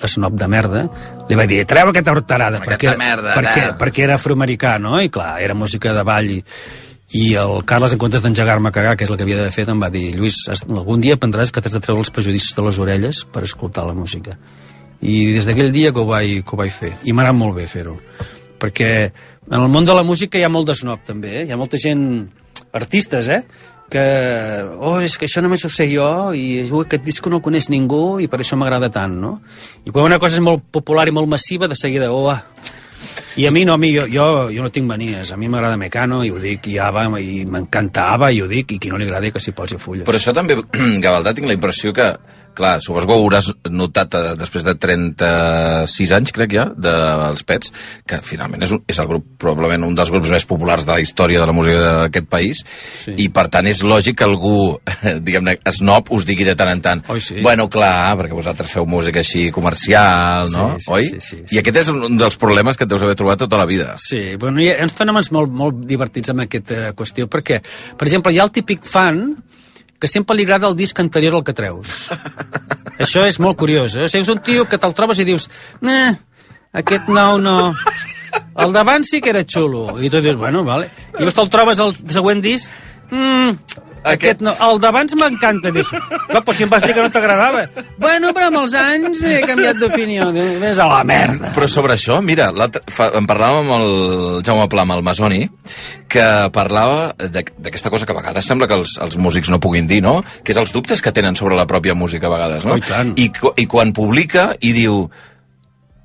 snob de merda, li vaig dir, treu aquesta horterada, Aquesta perquè, merda, perquè, no. perquè era afroamericà, no? I clar, era música de ball i, i el Carles, en comptes d'engegar-me a cagar, que és el que havia d'haver fet, em va dir, Lluís, algun dia aprendràs que t'has de treure els prejudicis de les orelles per escoltar la música. I des d'aquell dia que ho vaig, que ho vaig fer. I m'ha anat molt bé fer-ho. Perquè en el món de la música hi ha molt d'esnob, també. Eh? Hi ha molta gent, artistes, eh? Que, oh, és que això només ho sé jo i ui, aquest disc no el coneix ningú i per això m'agrada tant, no? I quan una cosa és molt popular i molt massiva, de seguida, oh, ah. I a mi no, a mi, jo, jo, jo no tinc manies. A mi m'agrada Mecano i ho dic, i Ava, i m'encanta Ava i ho dic, i qui no li agradi que s'hi posi fulles. Però això també, [clears throat] Gavaldà, tinc la impressió que, clar, suposo que ho hauràs notat eh, després de 36 anys, crec ja, dels Pets, que finalment és, un, és el grup, probablement un dels grups més populars de la història de la música d'aquest país, sí. i per tant és lògic que algú, diguem-ne, snob, us digui de tant en tant. Oi, sí. Bueno, clar, perquè vosaltres feu música així comercial, no? Sí, sí, Oi? sí, sí, I aquest és un dels problemes que et deus haver trobat tota la vida. Sí, bueno, hi ha uns fenòmens molt, molt divertits amb aquesta qüestió, perquè, per exemple, hi ha el típic fan que sempre li agrada el disc anterior al que treus. [laughs] Això és molt curiós, eh? O sigui, és un tio que te'l trobes i dius, eh, aquest nou no... El d'abans sí que era xulo. I tu dius, bueno, vale. I llavors te'l trobes al següent disc, mm, aquest no. El d'abans m'encanta. Dius, [laughs] no, però si em vas dir que no t'agradava. Bueno, però amb els anys he canviat d'opinió. Vés a la merda. Però sobre això, mira, fa- en parlàvem amb el Jaume Pla, amb el Masoni, que parlava de- d'aquesta cosa que a vegades sembla que els, els músics no puguin dir, no? Que és els dubtes que tenen sobre la pròpia música a vegades, no? Oh, i tant. I, I quan publica i diu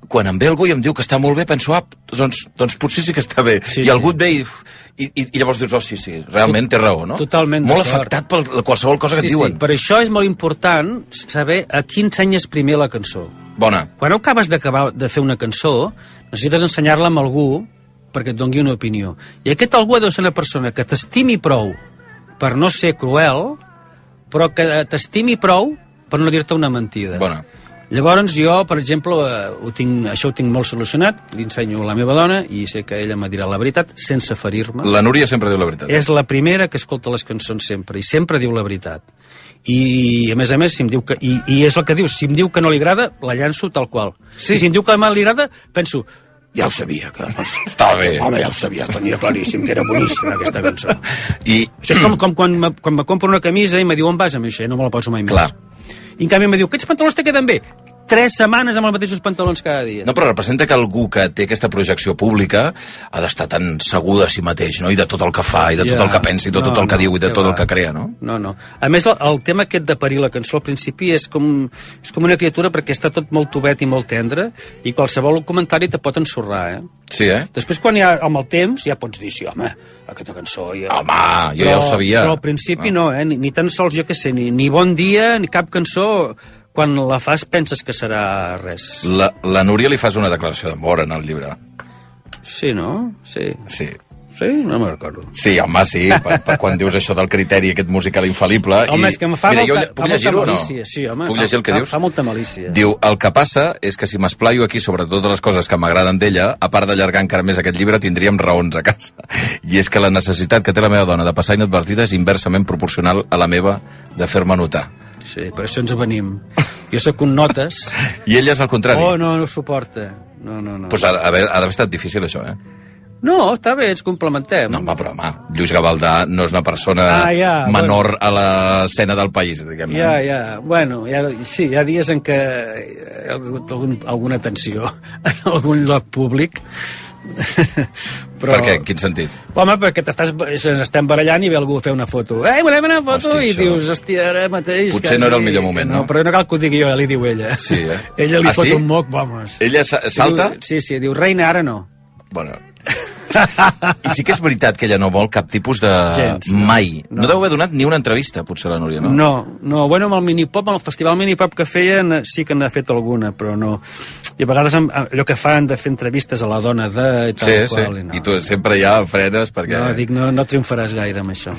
quan em ve algú i em diu que està molt bé, penso, ah, doncs, doncs potser sí que està bé. Sí, I sí. algú et ve i, i, i, i llavors dius, oh, sí, sí, realment té raó, no? Totalment Molt afectat per qualsevol cosa que sí, et diuen. Sí, per això és molt important saber a qui ensenyes primer la cançó. Bona. Quan acabes d'acabar de fer una cançó, necessites ensenyar-la amb algú perquè et doni una opinió. I aquest algú ha de ser una persona que t'estimi prou per no ser cruel, però que t'estimi prou per no dir-te una mentida. Bona. Llavors jo, per exemple, eh, ho tinc, això ho tinc molt solucionat, li ensenyo a la meva dona i sé que ella me dirà la veritat sense ferir-me. La Núria sempre diu la veritat. És la primera que escolta les cançons sempre, i sempre diu la veritat. I, a més a més, si em diu que... I, i és el que dius, si em diu que no li agrada, la llanço tal qual. Sí. I si em diu que li agrada, penso, ja ho sabia, que... Està bé. Home, ja ho sabia, tenia claríssim que era boníssima aquesta cançó. I... Això és com, com quan, me, quan me compro una camisa i me diu on vas amb això, no me la poso mai més. I en canvi me diu, aquests pantalons te queden bé. Tres setmanes amb els mateixos pantalons cada dia. No, però representa que algú que té aquesta projecció pública ha d'estar tan segur de si mateix, no? I de tot el que fa, i de tot Ja. el que pensa, i de tot No, el que no, diu, i de tot el va. que crea, no? No, no. A més, el, el tema aquest de parir la cançó al principi és com, és com una criatura perquè està tot molt tubet i molt tendre i qualsevol comentari te pot ensorrar, eh? Sí, eh? Després, quan ja, amb el temps, ja pots dir, sí, home, aquesta cançó... Ja... Home, jo ja ho sabia. Però al principi no, eh? Ni, ni tan sols, jo què sé, ni, ni Bon Dia, ni cap cançó... Quan la fas penses que serà res. La, la Núria li fas una declaració d'amor en el llibre. Sí, no? Sí. Sí. Sí? No me'n recordo. Sí, home, sí, per, per quan dius això del criteri aquest musical infal·lible... Home, i... és que em fa, Mira, molta, jo, puc molta o no? malícia. Sí, home, Puc llegir el que fa, dius? Fa molta malícia. Diu, el que passa és que si m'esplaio aquí sobre totes les coses que m'agraden d'ella, a part d'allargar encara més aquest llibre, tindríem raons a casa. [laughs] I és que la necessitat que té la meva dona de passar inadvertida és inversament proporcional a la meva de fer-me notar. Sí, per això ens venim. Jo sóc un notes. [laughs] I ella és al contrari. Oh, no, no suporta. No, no, no. Pues ha, ha ha d'haver estat difícil, això, eh? No, està bé, ens complementem. No, home, però, home, Lluís Gavaldà no és una persona Ah, ja, menor a l'escena del país, diguem-ne. Ja, ja, bueno, ja, sí, hi ha dies en què hi ha hagut algun, alguna tensió [laughs] en algun lloc públic. [laughs] Per què? En quin sentit? Home, perquè t'estàs, estem barallant i ve algú a fer una foto. Eh, volem una foto? Hosti, I això- dius, hòstia, ara mateix... Potser que no era el millor moment, que no? Però no cal que ho digui jo, ja li diu ella. Sí, eh? [laughs] ella li Ah, fot sí? un moc, vamos. Ella sa- salta? Diu, sí, sí, diu, reina, ara no. Bueno. I sí que és veritat que ella no vol cap tipus de... Gens, no. Mai. No. no deu haver donat ni una entrevista, potser, la Núria, no? No, no, bueno, amb el minipop, amb el festival minipop que feien, sí que n'ha fet alguna, però no. I a vegades amb, allò que fan de fer entrevistes a la dona de... I tal Sí, sí. qual, i no. I tu sempre ja frenes perquè... No, dic, no, no triomfaràs gaire amb això.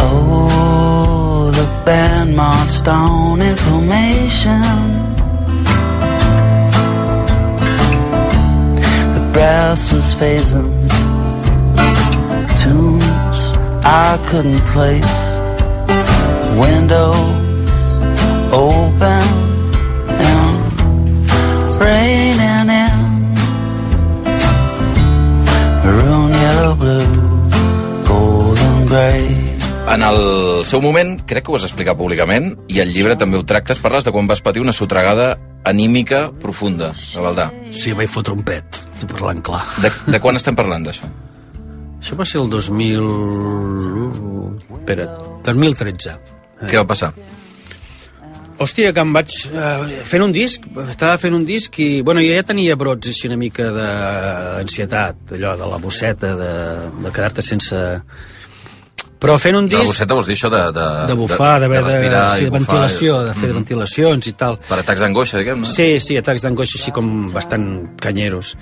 Oh, the band marched on information. The brass was phasing tunes I couldn't place. Windows open and raining in. Maroon, yellow, blue, gold and grey. En el seu moment, crec que ho has explicat públicament, i el llibre també ho tractes, parles de quan vas patir una sotregada anímica profunda, Gavaldà. Sí, vaig fotre un pet, estic parlant clar. De, de quan estem parlant, d'això? Això va ser el 2000... Espera, 2013. Què va passar? Hòstia, que em vaig... Uh, fent un disc, estava fent un disc i... Bueno, jo ja tenia brots així una mica d'ansietat, allò de la bosseta, de, de quedar-te sense... Però fent un De la disc... bosseta vols dir això de... De, de bufar, de, d'haver de, respirar sí, i de ventilació, de fer Mhm. ventilacions i tal. Per atacs d'angoixa, diguem, no? Sí, sí, atacs d'angoixa així com bastant canyeros.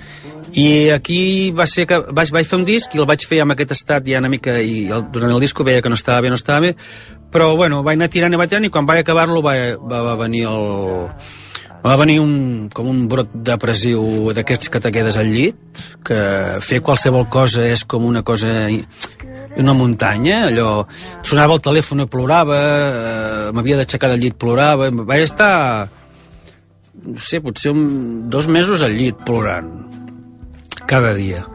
I aquí va ser que vaig, vaig fer un disc i el vaig fer amb aquest estat ja una mica, i el, durant el disc ho veia que no estava bé, no estava bé, però bueno, vaig anar tirant i vaig tirant i quan vaig acabar-lo va, va, va venir el... Va venir un, com un brot depressiu d'aquests que te quedes al llit, que fer qualsevol cosa és com una cosa una muntanya, allò... Sonava el telèfon i plorava, eh, m'havia d'aixecar del llit, plorava... Vaig estar no sé, potser un, dos mesos al llit plorant cada dia.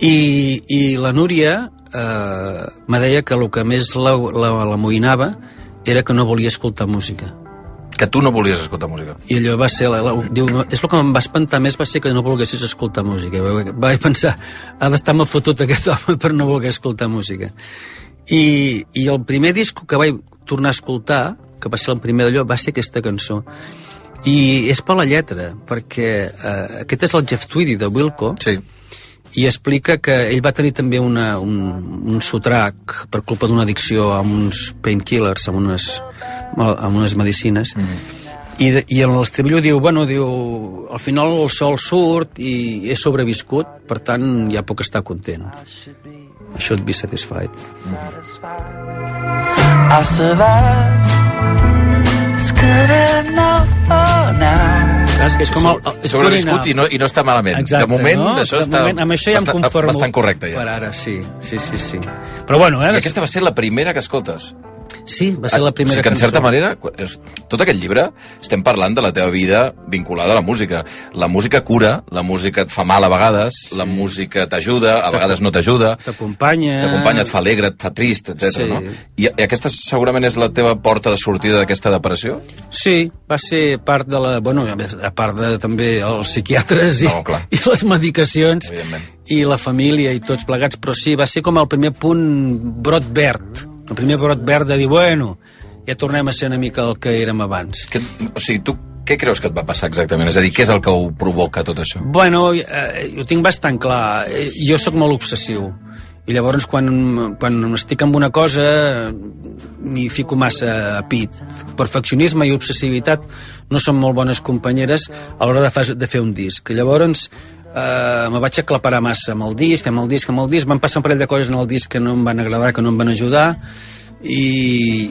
I, i la Núria eh, me deia que el que més la, la, l'amoïnava era que no volia escoltar música Que tu no volies escoltar música. i allò va ser, la, la, diu, no, és el que em va espantar més va ser que no volguessis escoltar música Va- vaig pensar, ha d'estar molt fotut aquest home per no voler escoltar música i, i el primer disc que vaig tornar a escoltar que va ser el primer d'allò, va ser aquesta cançó I és per la lletra, perquè eh, aquest és el Jeff Tweedy de Wilco, sí. I explica que ell va tenir també una, un, un sotrac per culpa d'una addicció amb uns painkillers, amb unes, amb unes medicines, mm. I, de, i en l'estribillo diu, bueno, diu, al final el sol surt i he sobreviscut, per tant ja puc estar content. I should be satisfied. I survived. It's good enough for now. Saps que és com el... el Sobreviscut i no, i no està malament. Exacte, de moment, no? això de està moment, amb això ja bastant, em conformo. bastant correcte. Ja. Per ara, sí. Sí, sí, sí. Però bueno, eh? I aquesta va ser la primera que escoltes. Sí, va ser la primera o sigui que, en certa manera, és, tot aquest llibre, estem parlant de la teva vida vinculada a la música. La música cura, la música et fa mal a vegades, sí. la música t'ajuda, a vegades no t'ajuda, T'acompanya... t'acompanya, et fa alegre, et fa trist, etc. Sí. no? I, I aquesta segurament és la teva porta de sortida d'aquesta depressió? Sí, va ser part de la... Bueno, a part de també els psiquiatres i, No, clar. i les medicacions i la família i tots plegats, però sí, va ser com el primer punt brot verd, el primer brot verd de dir, bueno, ja tornem a ser una mica el que érem abans. Que, o sigui, tu què creus que et va passar exactament? És a dir, què és el que ho provoca tot això? Bueno, eh, ho tinc bastant clar. Eh, Jo sóc molt obsessiu. I llavors, quan, quan estic amb una cosa, m'hi fico massa a pit. Perfeccionisme i obsessivitat no són molt bones companyeres a l'hora de, fa- de fer un disc. Llavors, eh, me vaig aclaparar massa amb el disc, amb el disc, amb el disc. Van passar un parell de coses en el disc que no em van agradar, que no em van ajudar, i,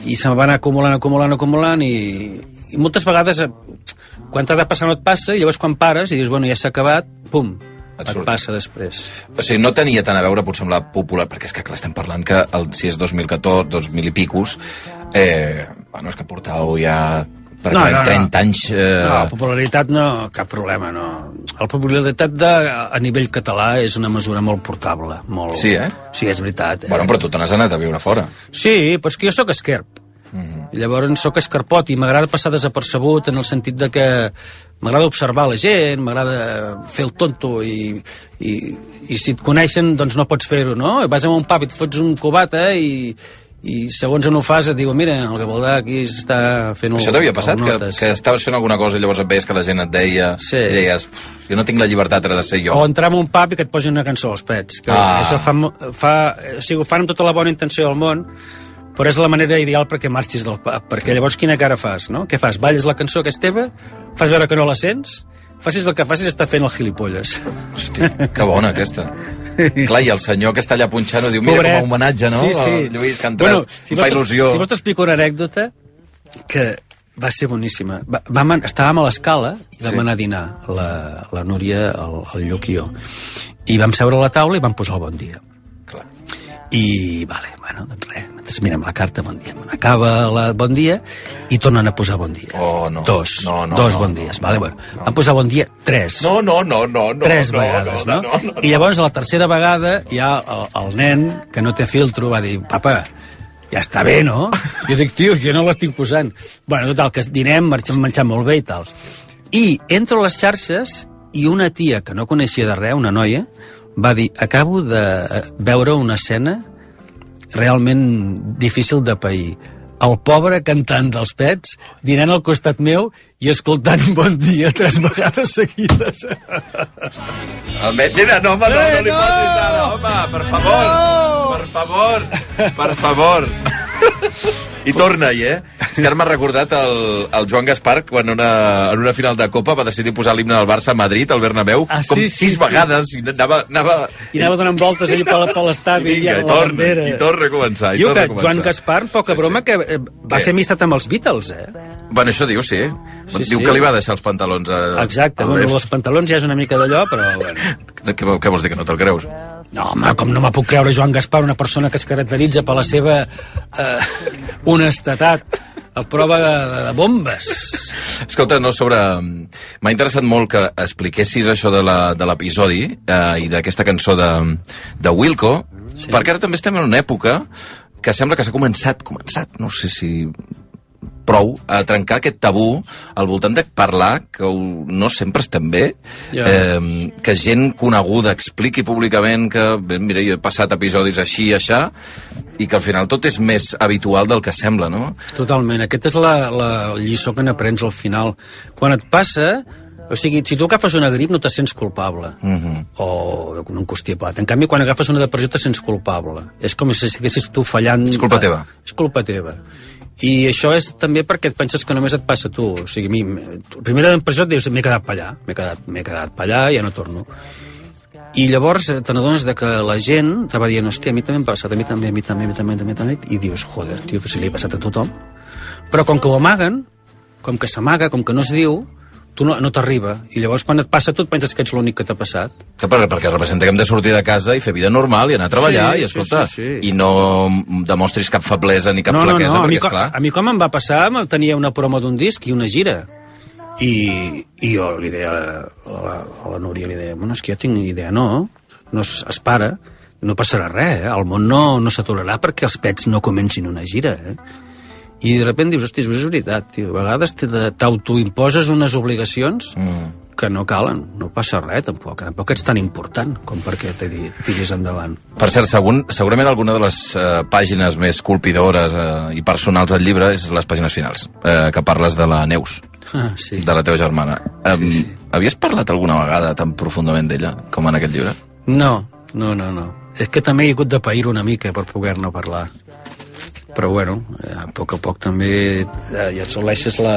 i se me va anar acumulant, acumulant, acumulant, i, i moltes vegades, eh, quan t'ha de passar no et passa, i llavors quan pares i dius, bueno, ja s'ha acabat, pum, et, et passa després. O sigui, no tenia tant a veure, potser, amb la popular, perquè és que, clar, estem parlant que el, si és 2014, 2000 i picos, eh, bueno, és que portàveu ja per No, no, no. 30 anys... Eh, No, popularitat no, cap problema, no. La popularitat de, a nivell català és una mesura molt portable. Molt... Sí, eh? Sí, és veritat. Eh? Bueno, però tu te n'has anat a viure fora. Sí, però és que jo sóc esquerp. Mm -hmm. Llavors sóc escarpot i m'agrada passar desapercebut en el sentit de que m'agrada observar la gent, m'agrada fer el tonto i, i, i si et coneixen doncs no pots fer-ho, no? Vas a un pub i et fots un cubata i, i segons on ho fas et diuen mira, el Gavaldà aquí està fent Això t'havia passat? Que, que estaves fent alguna cosa i llavors et veies que la gent et deia... Sí. I deies, "Uf, jo no tinc la llibertat ara de ser jo. O entrar en un pub i que et posin una cançó als pets. Que Ah. Això fa, fa, o sigui, ho fan amb tota la bona intenció del món, però és la manera ideal perquè marxis del pub, perquè llavors quina cara fas, no? Què fas? Balles la cançó que és teva? Fas veure que no la sents? Facis el que facis està fent el gilipolles. Hòstia, que bona aquesta. [laughs] Clar, i el senyor que està allà punxant ho diu, mira Pobret. com a homenatge, no? Sí, sí. El Lluís que ha entrat, Bueno, em fa il·lusió. Si vols t'explico una anècdota que va ser boníssima. Va, vam, estàvem a l'escala i vam Sí. anar a dinar, la, la Núria, el, el Lluc i jo. I vam seure a la taula i vam posar el bon dia. Clar. I, vale, bueno, doncs res, mentre mirem la carta, bon dia. Acaba la bon dia i tornen a posar bon dia. Oh, no. Dos, No, no, dos no, bon dies, vale? Bueno, van posar bon dia tres. No, no, no, no, no. tres no, vegades, no, no, no, no, no. I llavors, a la tercera vegada, ja el, el nen, que no té filtro, va dir, papa, ja està bé, no? Jo dic, tio, jo no l'estic posant. Bueno, total, que dinem, marxem menjant molt bé i tal. I entro a les xarxes i una tia que no coneixia de res, una noia, va dir, acabo de eh, veure una escena realment difícil de pair. El pobre cantant dels pets, dinant al costat meu i escoltant Bon dia tres vegades seguides. Almenys, mira, no, home, no, no, Eh, li no! posis ara, home, per favor, per favor, per favor. I torna-hi, eh? És que ara m'ha recordat el, el Joan Gaspar quan una, en una final de Copa va decidir posar l'himne del Barça a Madrid, al Bernabéu, Ah, com sí, sí, sis sí. vegades, i anava... anava... I anava donant voltes allà per, per l'estadi I i, a la torna, bandera. i torna a començar, i Diu torna que a començar. Joan Gaspar, poca broma, que eh, va Què? fer amistat amb els Beatles, eh? Bueno, això diu, sí. Sí, diu sí. que li va deixar els pantalons a... Exacte, al bueno, els pantalons ja és una mica d'allò, però bueno. [laughs] Què, què vols dir, que no te'l creus? No, home, com no me puc creure Joan Gaspar, una persona que es caracteritza per la seva eh, honestedat a prova de, de, bombes. Escolta, no, sobre... M'ha interessat molt que expliquessis això de l'episodi eh, i d'aquesta cançó de, de Wilco, sí. perquè ara també estem en una època que sembla que s'ha començat, començat, no sé si prou a trencar aquest tabú al voltant de parlar, que ho, no sempre estem bé, Ja. eh, que gent coneguda expliqui públicament que, bé, mira, jo he passat episodis així i aixà, i que al final tot és més habitual del que sembla, no? Totalment. Aquesta és la, la lliçó que n'aprens al final. Quan et passa... O sigui, si tu agafes una grip no te sents culpable. Mm -hmm. o un constipat. En canvi, quan agafes una depressió te sents culpable. És com si estiguessis tu fallant... És culpa teva. És culpa teva. I això és també perquè et penses que només et passa a tu. O sigui, mi, primera impressió et dius, m'he quedat per allà, m'he quedat, quedat per allà ja no torno. I llavors eh, te n'adones que la gent te va dient, hòstia, a mi també em ha passat, a mi també, a mi també, a mi també, a mi també, i dius, joder, tio, però si li ha passat a tothom. Però com que ho amaguen, com que s'amaga, com que no es diu, tu no, no t'arriba. I llavors quan et passa tu et penses que ets l'únic que t'ha passat. Que per, perquè representa que hem de sortir de casa i fer vida normal i anar a treballar Sí, i escolta, sí, sí, sí. i no demostris cap feblesa ni cap no, no, flaquesa, no, a mi, perquè, co- esclar... a mi com em va passar, tenia una promo d'un disc i una gira. I, i jo li deia a la, a la Núria, li deia, bueno, és que jo tinc idea, no, no es, es para, no passarà res, eh? el món no, no s'aturarà perquè els pets no comencin una gira, eh? I de sobte dius, hosti, és veritat, tio. A vegades te- t'autoimposes unes obligacions mm. que no calen. No passa res, tampoc. Tampoc ets tan important com perquè te tiris endavant. Per cert, segun, segurament alguna de les eh, pàgines més colpidores eh, i personals del llibre és les pàgines finals, eh, que parles de la Neus, Ah, sí. de la teva germana. Um, sí, sí. Havies parlat alguna vegada tan profundament d'ella com en aquest llibre? No, no, no, no. És que també he hagut de pair una mica per poder-ne parlar. Però bueno, a poc a poc també eh, ja assoleixes la,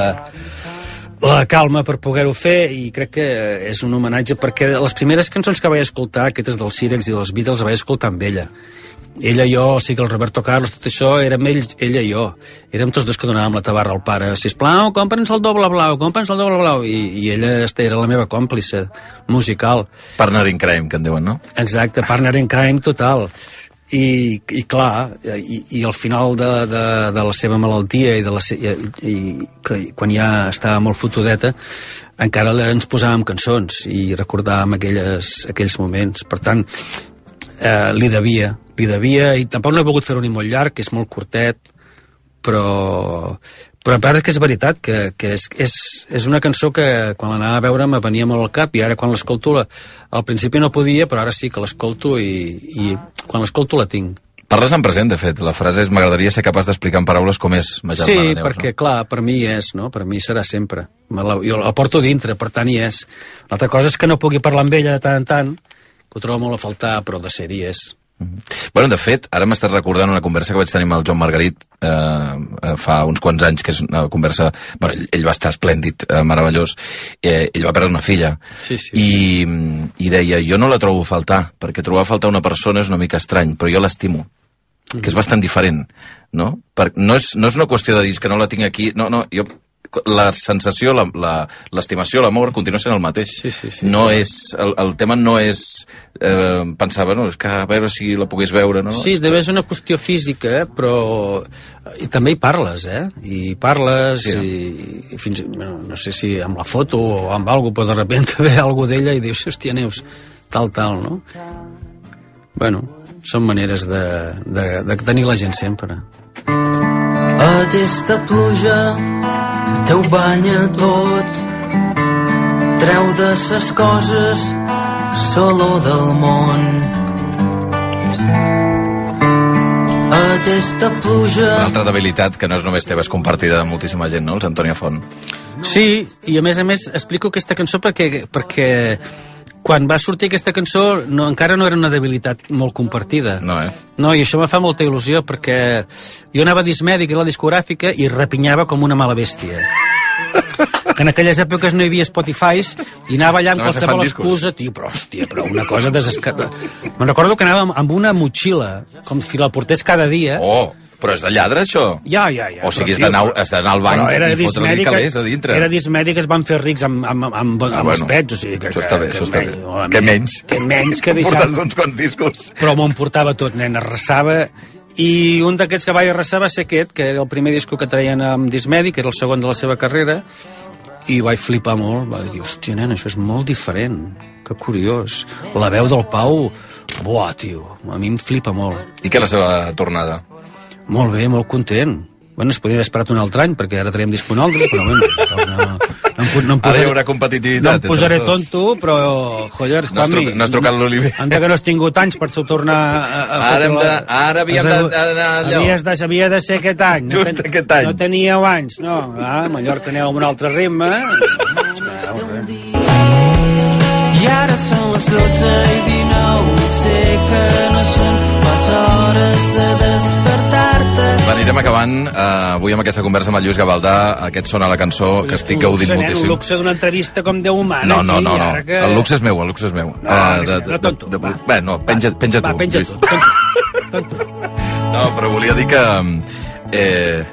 la calma per poder-ho fer i crec que és un homenatge perquè les primeres cançons que vaig escoltar, aquestes dels Sirex i dels Beatles, les vaig escoltar amb ella. Ella, jo, o sigui, el Roberto Carlos, tot això, érem ells, ella i jo. Érem tots dos que donàvem la tabarra al pare. Sisplau, compra'ns el doble blau, compra'ns el doble blau. I, i ella este, era la meva còmplice musical. Partner in crime, que en diuen, no? Exacte, partner in crime total. I, i clar, i, i al final de, de, de la seva malaltia i, de la, se- i, i que quan ja estava molt fotudeta encara ens posàvem cançons i recordàvem aquelles, aquells moments. Per tant eh, li devia li devia i tampoc no he volgut fer-ho ni molt llarg que és molt curtet però però a part és que és veritat que, que és, és, és una cançó que quan l'anava a veure me venia molt al cap i ara quan l'escolto la, al principi no podia però ara sí que l'escolto i, i quan l'escolto la tinc Parles en present, de fet. La frase és m'agradaria ser capaç d'explicar en paraules com és ma Sí, germana Neus. perquè, clar, per mi és, no? Per mi serà sempre. Me la, jo la porto dintre, per tant hi és. L'altra cosa és que no pugui parlar amb ella de tant en tant, que ho trobo molt a faltar, però de ser hi és. Bueno, de fet, ara m'estàs recordant una conversa que vaig tenir amb el Joan Margarit eh, eh, fa uns quants anys, que és una conversa... Bueno, ell, ell va estar esplèndid, eh, meravellós. Eh, ell va perdre una filla. Sí, sí. I, I deia, jo no la trobo a faltar, perquè trobar a faltar una persona és una mica estrany, però jo l'estimo que és bastant diferent, no? Per, no, és, no és una qüestió de dir "És que no la tinc aquí, no, no, jo la sensació, la- la- l'estimació, la, l'amor continua sent el mateix. Sí, sí, sí. no és, el, el tema no és eh, pensar, bueno, és que a veure si la pogués veure, no? Sí, deu ser una qüestió física, eh, però i també hi parles, eh? I parles, Sí, no? i, i fins, bueno, no sé si amb la foto o amb alguna però de repente [laughs] ve algú d'ella i dius, hòstia, Neus, tal, tal, no? Bueno, són maneres de, de, de tenir la gent sempre. Aquesta pluja teu banya tot treu de ses coses l'olor del món aquesta pluja Una altra debilitat que no és només teva, és compartida amb moltíssima gent, no? Els Antònia Font. Sí, i a més a més explico aquesta cançó perquè, perquè quan va sortir aquesta cançó no, encara no era una debilitat molt compartida. No, eh? No, i això me fa molta il·lusió perquè jo anava a dismèdic a la discogràfica i repinyava com una mala bèstia. [laughs] en aquelles èpoques no hi havia Spotify i anava allà amb No qualsevol excusa, tio, però hòstia, però una cosa desescada. Me'n recordo que anava amb una motxilla, com si la portés cada dia. Oh, però és de lladre, això? Ja, ja, ja. O sigui, però, has d'anar al banc era i fotre-li calés a dintre. Era dismèdic, es van fer rics amb, amb, amb, amb, Ah, amb bueno. els pets, o sigui que... Això està bé, que, això està que bé. menys, Què menys? Que menys que deixar... [laughs] Portes uns quants discos. Però m'ho emportava tot, nen, arrasava... I un d'aquests que vaig arrasar va ser aquest, que era el primer disco que traien amb Dismèdic, que era el segon de la seva carrera, i vaig flipar molt, vaig dir, hòstia, nen, això és molt diferent, que curiós. La veu del Pau, buah, tio, a mi em flipa molt. I què la seva tornada? Molt bé, molt content. Bueno, es podria haver esperat un altre any, perquè ara traiem disc un altre, però bueno, no, no, em, pu- no em Ara posaré, hi haurà competitivitat. no em posaré tonto, però, joder, No has Juanmi, no has trucat l'Oliver. Anda que no has tingut anys per tornar a, a Ara hem de- ara havíem d'anar allò. Havies de, havia de ser aquest any. Just ten- aquest any. No teníeu anys, no. Ah, a Mallorca aneu amb un altre ritme. I ara són les 12 i 19 i sé que no són massa hores de despertar-te. Anirem acabant eh, avui amb aquesta conversa amb el Lluís Gavaldà. Aquest sona la cançó que estic gaudint Un moltíssim. luxe d'una entrevista com Déu humana. No, no, no, no. Que... El luxe és meu, el luxe és meu. No, Eh, és- no, tonto, de, de, bé, no, penja, penja Va, tu. penja Lluís. tu. [laughs] No, però volia dir que... Eh,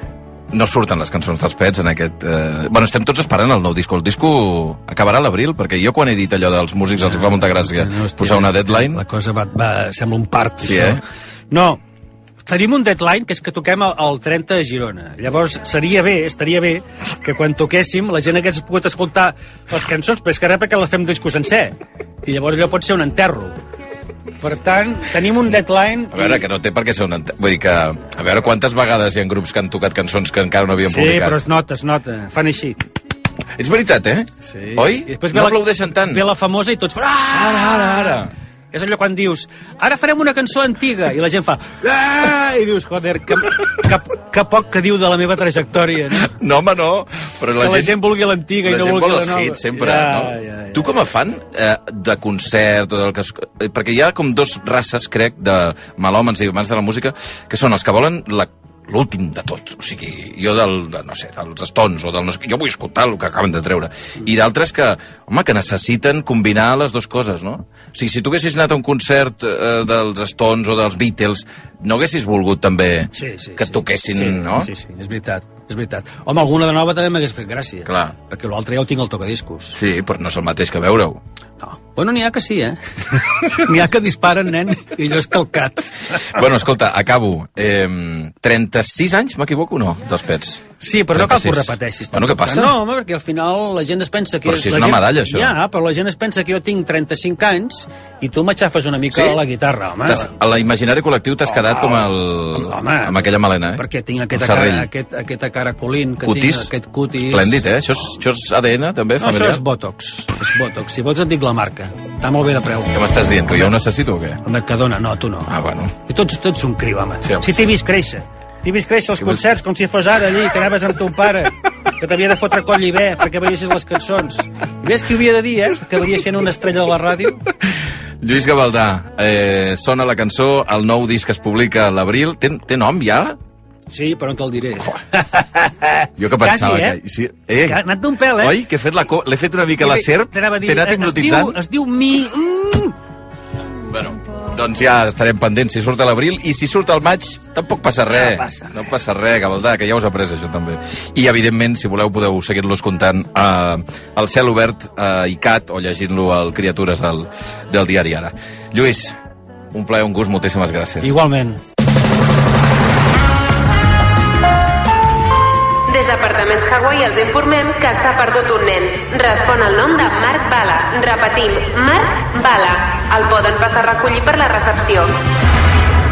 no surten les cançons dels Pets en aquest... Eh... Bueno, estem tots esperant el nou disco. El disco acabarà a l'abril, perquè jo quan he dit allò dels músics els fa molta gràcia posar una deadline. La cosa va, va, sembla un part. Sí, això. eh? No, tenim un deadline que és que toquem el, el 30 de Girona. Llavors, seria bé, estaria bé, que quan toquéssim la gent hagués pogut escoltar les cançons, però és que ara perquè la fem disco sencer. I llavors allò pot ser un enterro. Per tant, tenim un deadline... A veure, que no té per què ser un... Vull dir que... A veure quantes vegades hi ha grups que han tocat cançons que encara no havien Sí, publicat. però es nota, es nota. Fan així. És veritat, eh? Sí. Oi? I després no la- aplaudeixen tant. Ve la famosa i tots! Ara, ara, ara. És allò quan dius, ara farem una cançó antiga, i la gent fa... Ah! I dius, joder, que, que, que poc que diu de la meva trajectòria, no? No, home, no. Però la, que la gent vulgui l'antiga i no gent vulgui vol la nova. hits, sempre, Ja, no? ja, ja. Tu com a fan eh, de concert o del que... es- Perquè hi ha com dos races, crec, de malòmens i amants de la música, que són els que volen la l'últim de tot, o sigui, jo del, de, no sé, dels Stones o del no sé, jo vull escoltar el que acaben de treure, i d'altres que, home, que necessiten combinar les dues coses, no? O sigui, si tu haguessis anat a un concert eh, dels Stones o dels Beatles, no haguessis volgut també Sí, sí, que toquessin, sí, no? Sí, sí, és veritat, és veritat. Home, alguna de nova també m'hagués fet gràcia. Clar. Perquè l'altre ja ho tinc al tocadiscos. Sí, però no és el mateix que veure-ho. Bueno, n'hi ha que sí, eh? [laughs] n'hi ha que disparen, nen, i allò és calcat. Bueno, escolta, acabo. Eh, 36 anys, m'equivoco o no, dels pets? Sí, però no cal que ho 36. repeteixis. Bueno, què passa? No, home, perquè al final la gent es pensa que... Però si és una gent... medalla, això. Ja, però la gent es pensa que jo tinc 35 anys i tu m'aixafes una mica Sí? a la guitarra, home. A l'imaginari col·lectiu t'has quedat com el... Home, amb aquella melena, eh? Perquè tinc aquesta serrell. cara, aquest, aquesta cara colint, que Cutis. tinc aquest cutis... Esplèndid, eh? Això és, això és ADN, també, No, això familiar? és Botox. És Botox. Si vols et dic la marca. Està molt bé de preu. Què m'estàs dient, que jo ho necessito o què? El Mercadona, no, tu no. Ah, bueno. I tots, tots un criu, home. Sí, home, si t'he vist créixer. T'he vist créixer als Que vols- concerts com si fos ara allí, que anaves amb ton pare, que t'havia de fotre coll i bé perquè veiessis les cançons. I ves qui ho havia de dir, eh? Que veies sent una estrella de la ràdio. Lluís Gavaldà, eh, sona la cançó, el nou disc es publica a l'abril. Té, té nom ja? Sí, però no te'l diré. [laughs] Jo que pensava Quasi, eh? que... Sí, eh? Que ha anat d'un pèl, eh? Oi? Que he fet la co- l'he fet una mica la serp? T'he anat eh, hipnotitzant? Es diu, es diu mi... Mm. Bueno, doncs ja estarem pendents si surt a l'abril i si surt al maig tampoc passa res. No passa no passa res, Gavaldà, que ja us ha après això també. I evidentment, si voleu, podeu seguir-los comptant eh, al cel obert a ICAT o llegint-lo al Criatures del, del diari Ara. Lluís, un plaer, un gust, moltíssimes gràcies. Igualment. Des d'Apartaments Hawaii els informem que s'ha perdut un nen. Respon al nom de Marc Bala. Repetim, Marc Bala. El poden passar a recollir per la recepció.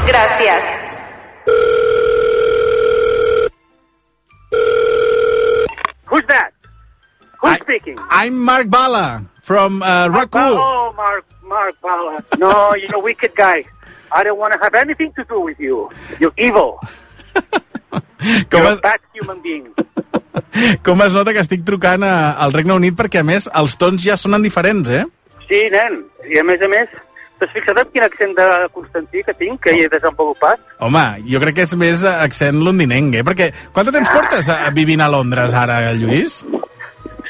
Gràcies. Who's that? Who's speaking? I'm Mark Bala from uh, Raku. Oh, Mark, Mark Bala. No, you're a wicked guy. I don't want to have anything to do with you. You're evil. Com es, [laughs] com es nota que estic trucant a, al Regne Unit perquè, a més, els tons ja sonen diferents, eh? Sí, nen. I a més a més, t'has fixat en quin accent de Constantí que tinc, que hi he desenvolupat? Home, jo crec que és més accent londinenc, eh? Perquè quant de temps portes a, vivint a Londres ara, Lluís?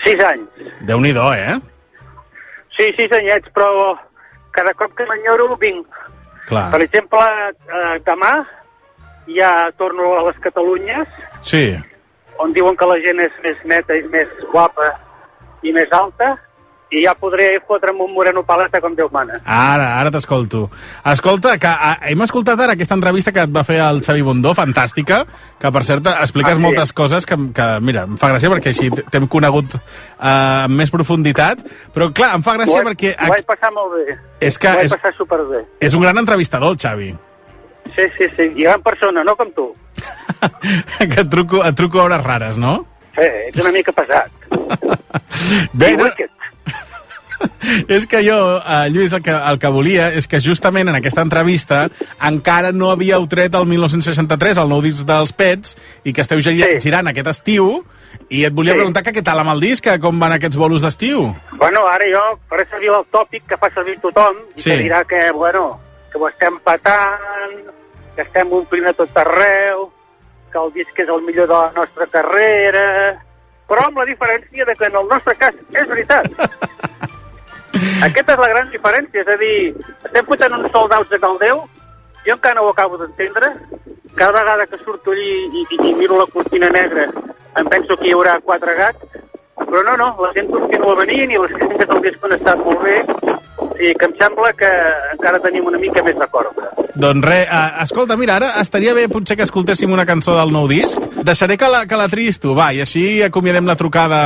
Sis anys. Déu-n'hi-do, eh? Sí, sis anyets, però cada cop que m'enyoro vinc. Clar. Per exemple, eh, demà ja torno a les Catalunyes, Sí. on diuen que la gent és més neta i més guapa i més alta, i ja podré fotre'm un moreno paleta com Déu mana. Ara, ara t'escolto. Escolta, que a, hem escoltat ara aquesta entrevista que et va fer el Xavi Bundó, fantàstica, que per cert expliques Ah, sí? moltes coses que, que, mira, em fa gràcia perquè així t'hem conegut eh, amb més profunditat, però clar, em fa gràcia Ho vaig- perquè Ho vaig passar molt bé. És que Ho vaig és- passar superbé. és un gran entrevistador, el Xavi. Sí, sí, sí. I gran persona, no com tu. [laughs] que et truco, et truco a hores rares, no? Sí, ets una mica pesat. [laughs] Bé, no, [laughs] és que jo, eh, Lluís, el que, el que volia és que justament en aquesta entrevista encara no havíeu tret el 1963, el nou disc dels Pets, i que esteu gi- girant aquest estiu, i et volia Sí. preguntar que què tal amb el disc, com van aquests bolos d'estiu? Bueno, ara jo faré servir el tòpic que fa servir tothom i Sí. que dirà que, bueno, que ho estem patant, que estem omplint a tot arreu, que el disc és el millor de la nostra carrera... Però amb la diferència de que en el nostre cas és veritat. [laughs] Aquesta és la gran diferència, és a dir, estem fotent uns soldats de Caldeu, jo encara no ho acabo d'entendre, cada vegada que surto allí i, i, i miro la cortina negra em penso que hi haurà quatre gats, però no, no, la gent continua venint i les crítiques del disc han estat molt bé i que em sembla que encara tenim una mica més de corda. Doncs res, uh, escolta, mira, ara estaria bé potser que escoltéssim una cançó del nou disc. Deixaré que la, que la triïs tu, va, i així acomiadem la trucada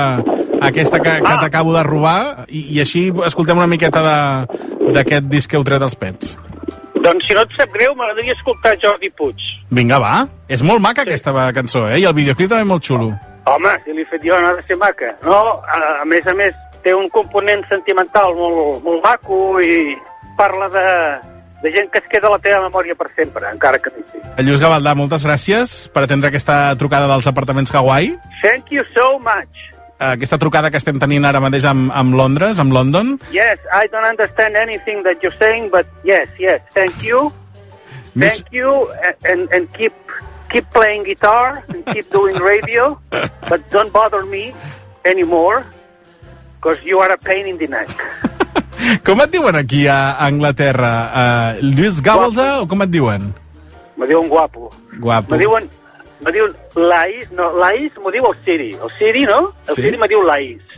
aquesta que, que t'acabo de robar i, i així escoltem una miqueta d'aquest disc que heu tret als pets. Doncs si no et sap greu, m'agradaria escoltar Jordi Puig. Vinga, va. És molt maca aquesta cançó, eh? I el videoclip també molt xulo. Home, si l'he fet jo no ha de ser maca. No, a, a més a més, té un component sentimental molt, molt maco i parla de, de gent que es queda a la teva memòria per sempre, encara que no. Lluís Gavaldà, moltes gràcies per atendre aquesta trucada dels apartaments Hawaii. Thank you so much. Aquesta trucada que estem tenint ara mateix amb, amb Londres, amb London. Yes, I don't understand anything that you're saying, but yes, yes, thank you. Thank you, and, and, and keep keep playing guitar and keep doing radio, but don't bother me anymore, because you are a pain in the neck. [laughs] Com et diuen aquí a Anglaterra? Uh, Lluís Gavaldà o com et diuen? Me diuen guapo. Guapo. Me diuen, me diuen Laís, no, Laís m'ho diu el Siri. El Siri, no? El Sí? Siri me diu Laís.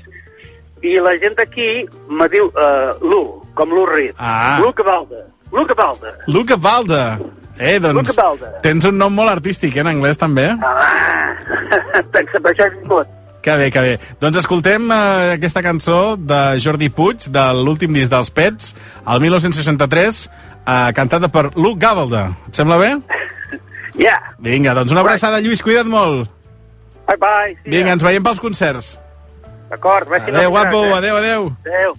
I la gent d'aquí me diu uh, Lu, com Lu Reed. Ah. Lu Cavalda. Lu Cavalda. Luca Valda. Eh, doncs, tens un nom molt artístic, eh, en anglès també. Ah, per això és tot. Que bé, que bé. Doncs escoltem eh, aquesta cançó de Jordi Puig, de l'últim disc dels Pets, el 1963, eh, cantada per Luke Gavalda. Et sembla bé? [laughs] Yeah. Vinga, doncs una abraçada, Lluís, cuida't molt. Bye, bye. Vinga, ens veiem pels concerts. D'acord, vagi Adéu, guapo, adéu, adéu. Adéu.